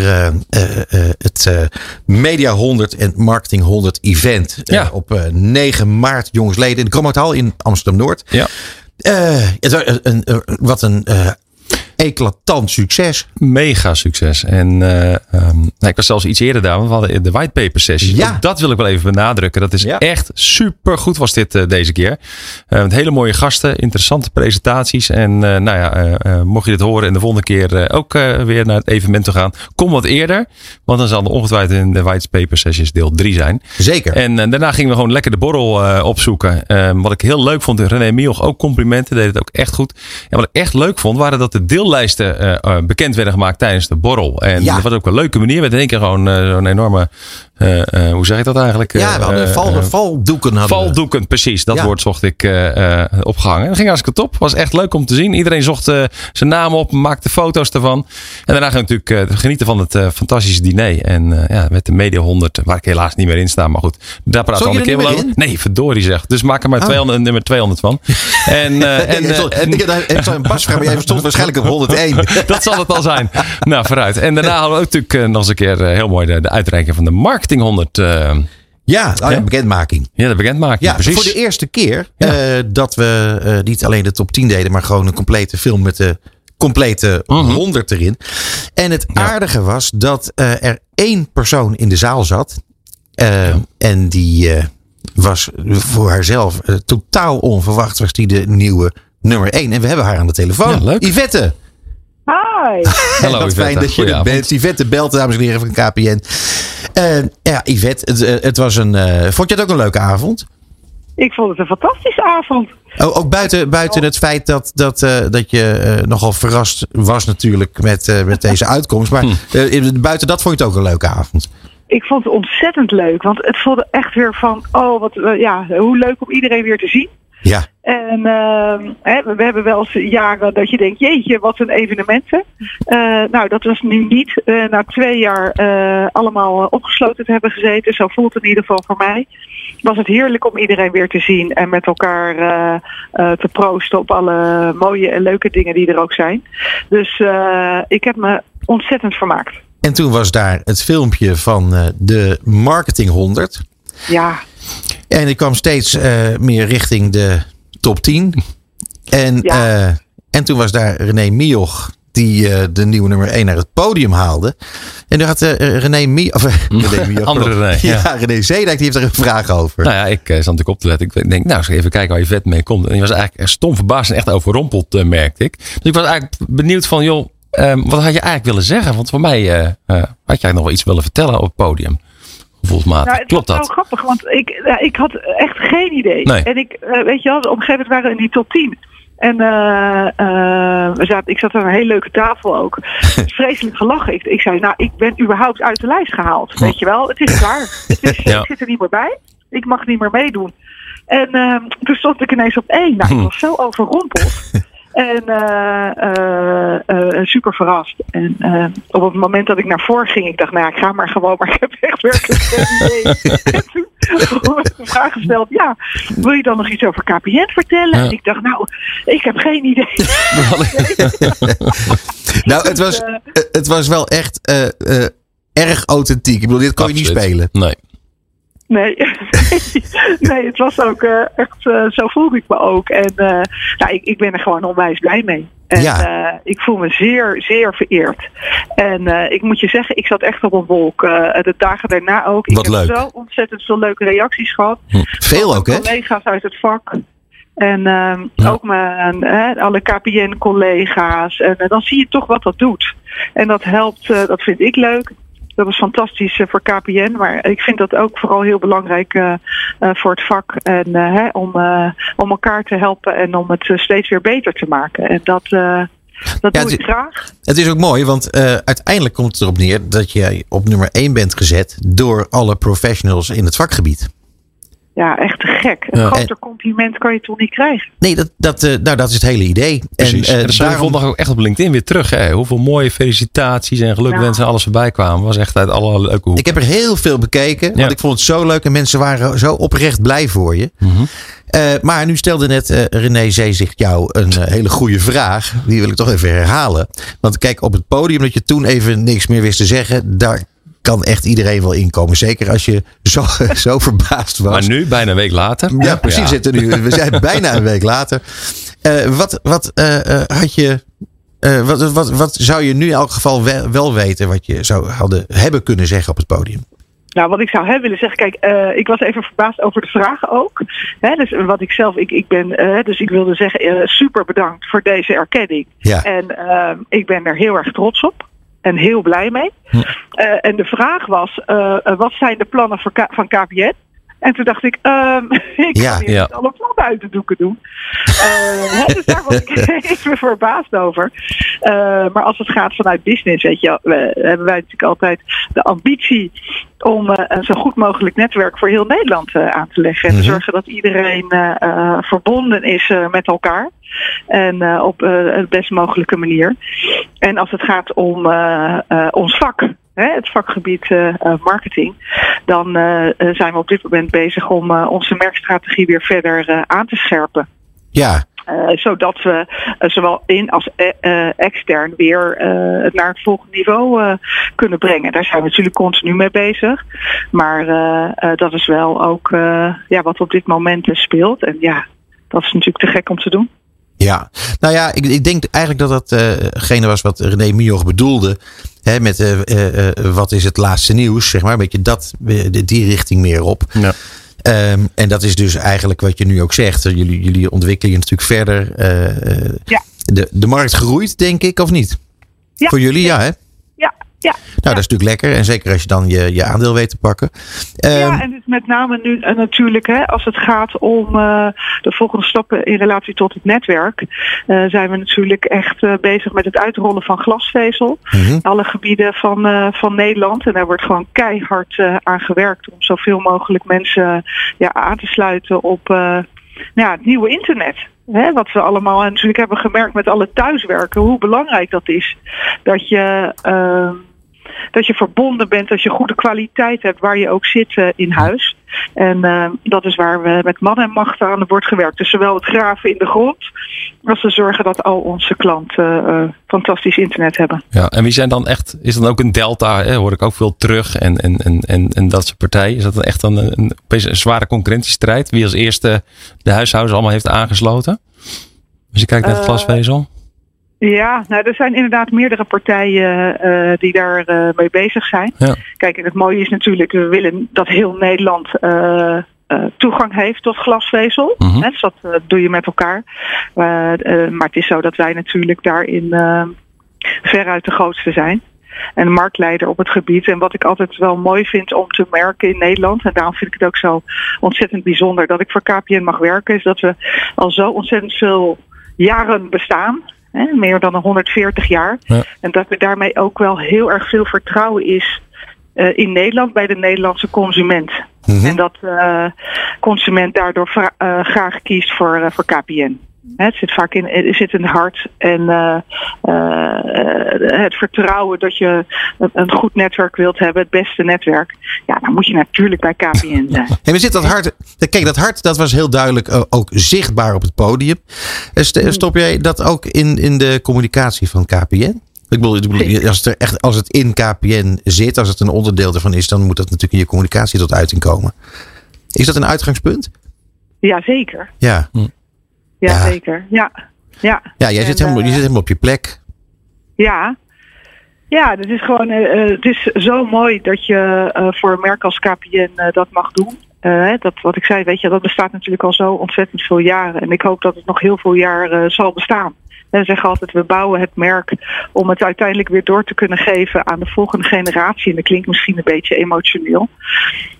het Media 100 en Marketing 100 event. Ja. op op 9 maart, jongsleden, in de Kromothal in Amsterdam-Noord. Ja. Uh, een, een, een, wat een uh, eclatant succes. Mega succes. En uh, um, ik was zelfs iets eerder daar. We hadden de whitepaper sessie. Ja. Ook dat wil ik wel even benadrukken. Dat is ja. echt super goed was dit uh, deze keer. Uh, met hele mooie gasten, interessante presentaties. En nou ja, mocht je dit horen en de volgende keer ook weer naar het evenement te gaan. Kom wat eerder. Want dan zal er ongetwijfeld in de whitepaper sessies deel 3 zijn. Zeker. En daarna gingen we gewoon lekker de borrel opzoeken. wat ik heel leuk vond. René Mioch ook complimenten. Deed het ook echt goed. En wat ik echt leuk vond waren dat de deel lijsten uh, bekend werden gemaakt tijdens de borrel. En ja. dat was ook een leuke manier. Met in één keer gewoon uh, zo'n enorme, uh, hoe zeg ik dat eigenlijk? Ja, we hadden val, valdoeken. Hadden valdoeken, precies. Dat ja. woord zocht ik opgehangen. En dat ging hartstikke top. Was echt leuk om te zien. Iedereen zocht zijn naam op, maakte foto's ervan. En daarna gaan we natuurlijk genieten van het fantastische diner. En ja, met de Media 100, waar ik helaas niet meer in sta. Maar goed, daar praten we een keer wel over. Nee, verdorie zeg. Dus maak er maar oh. 200, nummer 200 van. *laughs* en, en, en, en, en vraag, jij stond *laughs* waarschijnlijk op 101. *laughs* dat zal het al zijn. nou, vooruit. En daarna hadden we ook natuurlijk uh, nog eens een keer uh, heel mooi de, de, uitreiking van de Marketing 100. Uh, ja, oh, ja, bekendmaking. Ja, de bekendmaking. Ja, precies. voor de eerste keer ja. dat we niet alleen de top 10 deden, maar gewoon een complete film met de complete Mhm. uh -huh. 100 erin. En het aardige was dat er één persoon in de zaal zat. En die was voor haarzelf eh, totaal onverwacht was die de nieuwe nummer 1. En we hebben haar aan de telefoon. Yvette. Hi. *laughs* Hallo, Wat Yvette. fijn dat je er bent. Yvette belt, dames en heren van KPN. Eh, ja, Yvette, het, eh, het was een... eh, vond je het ook een leuke avond? Ik vond het een fantastische avond. Oh, ook buiten, buiten het feit dat, dat, eh, dat je nogal verrast was natuurlijk met, eh, met deze uitkomst. Maar eh, buiten dat vond je het ook een leuke avond. Ik vond het ontzettend leuk, want het voelde echt weer van, oh, wat, ja, hoe leuk om iedereen weer te zien. Ja. En ehm, hè, we hebben wel eens jaren dat je denkt, jeetje, wat een evenementen. Eh, nou, dat was nu niet. Eh, na twee jaar eh, allemaal opgesloten te hebben gezeten, zo voelt het in ieder geval voor mij. Was het heerlijk om iedereen weer te zien en met elkaar te proosten op alle mooie en leuke dingen die er ook zijn. Dus ik heb me ontzettend vermaakt. En toen was daar het filmpje van de Marketing 100. Ja, En ik kwam steeds meer richting de top 10. En, Ja. eh, en toen was daar René Mioch, die eh, de nieuwe nummer 1 naar het podium haalde. En toen had eh, René Mioch... Of, *laughs* René Mioch. Andere René, Ja, ja. René Zeedijk, die heeft er een vraag over. Nou ja, ik eh, zat natuurlijk op te letten. Ik denk, nou, eens even kijken waar je vet mee komt. En die was eigenlijk echt stom verbaasd en echt overrompeld, eh, merkte ik. Dus ik was eigenlijk benieuwd van, joh, ehm, wat had je eigenlijk willen zeggen? Want voor mij eh, eh, had je eigenlijk nog wel iets willen vertellen op het podium. Gevoelsmatig. Nou, het Klopt dat? zo grappig, want ik, ja, ik had echt geen idee. Nee. En ik, eh, weet je wel, op een gegeven moment waren we in die top 10. En eh, eh, we zaten, ik zat aan een hele leuke tafel ook. *laughs* Vreselijk gelachen. Ik, ik zei, nou, ik ben überhaupt uit de lijst gehaald. Weet je wel, het is klaar. *laughs* Het is, Ja. Ik zit er niet meer bij. Ik mag niet meer meedoen. En eh, toen stond ik ineens op één. Nou, ik was zo overrompeld. *laughs* En eh, eh, eh, super verrast. En eh, op het moment dat ik naar voren ging, ik dacht, nou ja, ik ga maar gewoon, maar *laughs* ik heb echt werkelijk geen idee. en toen werd de vraag gesteld, ja, wil je dan nog iets over KPN vertellen? Ja. En ik dacht, nou, ik heb geen idee. *laughs* *laughs* Nou, het was, het was wel echt eh, eh, erg authentiek. Ik bedoel, dit kon je niet spelen. Nee. Nee, *laughs* nee, het was ook eh, echt, eh, zo voelde ik me ook. En nou, ik, ik ben er gewoon onwijs blij mee. En Ja. ik voel me zeer, zeer vereerd. En ik moet je zeggen, ik zat echt op een wolk. de dagen daarna ook. Wat ik leuk. heb zo ontzettend veel leuke reacties gehad. Veel ook, hè? Collega's uit het vak. En ehm, ook mijn, alle KPN-collega's. En dan zie je toch wat dat doet. En dat helpt, dat vind ik leuk. Dat is fantastisch eh, voor KPN. Maar ik vind dat ook vooral heel belangrijk eh, eh, voor het vak. En hè, om, om elkaar te helpen en om het steeds weer beter te maken. En dat, dat Ja, doe ik graag. Het is ook mooi, want uiteindelijk komt het erop neer dat jij op nummer 1 bent gezet door alle professionals in het vakgebied. Ja, echt te gek. Een Ja. groter compliment kan je toch niet krijgen? Nee, dat, dat, eh, nou, dat is het hele idee. Precies. En, En, eh, dat daarom... daarom, vandaag ook echt op LinkedIn weer terug. Hè. Hoeveel mooie felicitaties en gelukwensen en alles voorbij kwamen. Was echt uit alle leuke hoeken. ik heb er heel veel bekeken, want Ja. ik vond het zo leuk en mensen waren zo oprecht blij voor je. Mhm. Eh, maar nu stelde net René Zeezicht jou een hele goede vraag. Die wil ik toch even herhalen. Want kijk, op het podium dat je toen even niks meer wist te zeggen, daar kan echt iedereen wel inkomen. Zeker als je zo, *laughs* zo verbaasd was. Maar nu, bijna een week later. Ja, precies. Zitten nu, we zijn *laughs* bijna een week later. Eh, wat wat eh, eh, had je. eh, wat, wat, wat zou je nu in elk geval wel, wel weten wat je zou hadden, hebben kunnen zeggen op het podium? Nou, wat ik zou hebben willen zeggen, kijk, eh, ik was even verbaasd over de vragen ook. Hè, dus wat ik zelf, ik, ik ben, dus ik wilde zeggen, super bedankt voor deze erkenning. Ja. En eh, ik ben er heel erg trots op en heel blij mee. Eh, en de vraag was, eh, wat zijn de plannen voor K- van KPN? En toen dacht ik, ehm, *laughs* ik Ja, kan hier ja. alle plannen uit de doeken doen. Hè, dus daar was ik *laughs* *laughs* even verbaasd over. Maar als het gaat vanuit business, weet je, we, hebben wij natuurlijk altijd de ambitie om een zo goed mogelijk netwerk voor heel Nederland aan te leggen. En te Mhm. zorgen dat iedereen verbonden is met elkaar. En op de best mogelijke manier. En als het gaat om eh, eh, ons vak, hè, het vakgebied eh, marketing, dan zijn we op dit moment bezig om onze merkstrategie weer verder aan te scherpen. Ja, zodat we zowel in als eh, eh, extern weer het naar het volgende niveau kunnen brengen. Daar zijn we natuurlijk continu mee bezig. Maar dat is wel ook ja, wat op dit moment speelt. En ja, dat is natuurlijk te gek om te doen. Ja. Nou ja, ik, ik denk eigenlijk dat dat eh, was wat René Mioch bedoelde. Hè, met eh, eh, eh, wat is het laatste nieuws, zeg maar. Een beetje dat, die richting meer op. Ja. Ehm, en dat is dus eigenlijk wat je nu ook zegt. Jullie, jullie ontwikkelen je natuurlijk verder. Eh, eh, Ja. de, de markt groeit, denk ik, of niet? Ja. Voor jullie, ja, hè? Ja, ja. Nou, dat is natuurlijk lekker. En zeker als je dan je, je aandeel weet te pakken. Ehm, ja, en dus met name nu eh, natuurlijk hè, als het gaat om eh, de volgende stappen in relatie tot het netwerk, eh, zijn we natuurlijk echt bezig met het uitrollen van glasvezel. mhm. Alle gebieden van, van Nederland. En daar wordt gewoon keihard aan gewerkt om zoveel mogelijk mensen ja, aan te sluiten op nou ja, het nieuwe internet. Hè, wat we allemaal natuurlijk hebben gemerkt met alle thuiswerken, hoe belangrijk dat is. Dat je, ehm, dat je verbonden bent, dat je goede kwaliteit hebt waar je ook zit eh, in huis. En eh, dat is waar we met man en macht aan wordt gewerkt. Dus zowel het graven in de grond, als we zorgen dat al onze klanten eh, fantastisch internet hebben. Ja, en wie zijn dan echt, is dan ook een delta, hè, hoor ik ook veel terug en, en, en, en, en dat soort partijen. Is dat dan echt dan een, een, zware concurrentiestrijd? Wie als eerste de huishoudens allemaal heeft aangesloten? Als je kijkt naar het glasvezel. Ja, nou, er zijn inderdaad meerdere partijen eh, die daar eh, mee bezig zijn. Ja. Kijk, en het mooie is natuurlijk, we willen dat heel Nederland eh, eh, toegang heeft tot glasvezel. Hè, dus dat eh, doe je met elkaar. Eh, eh, maar het is zo dat wij natuurlijk daarin eh, veruit de grootste zijn. En de marktleider op het gebied. En wat ik altijd wel mooi vind om te merken in Nederland. En daarom vind ik het ook zo ontzettend bijzonder dat ik voor KPN mag werken. Is dat we al zo ontzettend veel jaren bestaan. Hè, meer dan 140 jaar. Ja. En dat er daarmee ook wel heel erg veel vertrouwen is eh, in Nederland bij de Nederlandse consument. Mhm. En dat de consument daardoor eh, graag kiest voor, eh, voor KPN. Hè, Het zit vaak in, het zit in het hart en eh, eh, het vertrouwen dat je een, goed netwerk wilt hebben, het beste netwerk. Ja, dan moet je natuurlijk bij KPN *laughs* zijn. En we zitten dat hart. Kijk, dat hart dat was heel duidelijk eh, ook zichtbaar op het podium. St- Stop jij dat ook in, in de communicatie van KPN? Ik bedoel, als het, er echt, als het in KPN zit, als het een onderdeel ervan is, dan moet dat natuurlijk in je communicatie tot uiting komen. Is dat een uitgangspunt? Ja, zeker. Ja. Ja, zeker. Ja. Ja. Ja, jij En, zit, helemaal, eh, je zit helemaal op je plek. Ja. Ja, het is gewoon, eh, eh, het is zo mooi dat je eh, voor een merk als KPN eh, dat mag doen. Eh, dat wat ik zei, weet je, dat bestaat natuurlijk al zo ontzettend veel jaren. En ik hoop dat het nog heel veel jaar eh, zal bestaan. En we zeggen altijd, we bouwen het merk om het uiteindelijk weer door te kunnen geven aan de volgende generatie. En dat klinkt misschien een beetje emotioneel.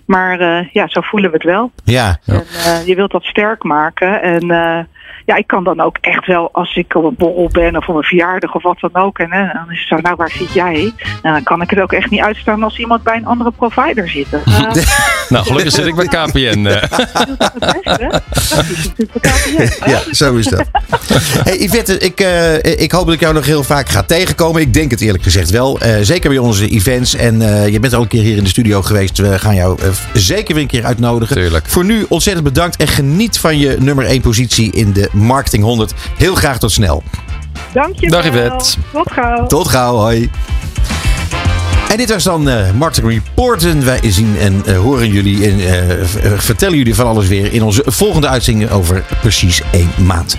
Maar eh, ja, zo voelen we het wel. Ja. En eh, je wilt dat sterk maken. En eh, ja, ik kan dan ook echt wel, als ik op een borrel ben of op een verjaardag of wat dan ook. En hè, dan is het zo, nou waar zit jij? En dan kan ik het ook echt niet uitstaan als iemand bij een andere provider zit. Eh, *laughs* Nou, gelukkig zit ik bij KPN. eh. het beste. Dat is natuurlijk KPN. Ja, zo is dat. Hey Yvette, ik, eh, ik hoop dat ik jou nog heel vaak ga tegenkomen. Ik denk het eerlijk gezegd wel. Eh, zeker bij onze events. En eh, je bent al een keer hier in de studio geweest. We gaan jou eh, zeker weer een keer uitnodigen. Tuurlijk. Voor nu ontzettend bedankt. En geniet van je nummer 1 positie in de Marketing 100. Heel graag tot snel. Dankjewel. Dag, Yvette. Tot gauw. Tot gauw, hoi. En dit was dan eh Marketing Report. En wij zien en eh, horen jullie en eh, vertellen jullie van alles weer in onze volgende uitzending over precies één maand.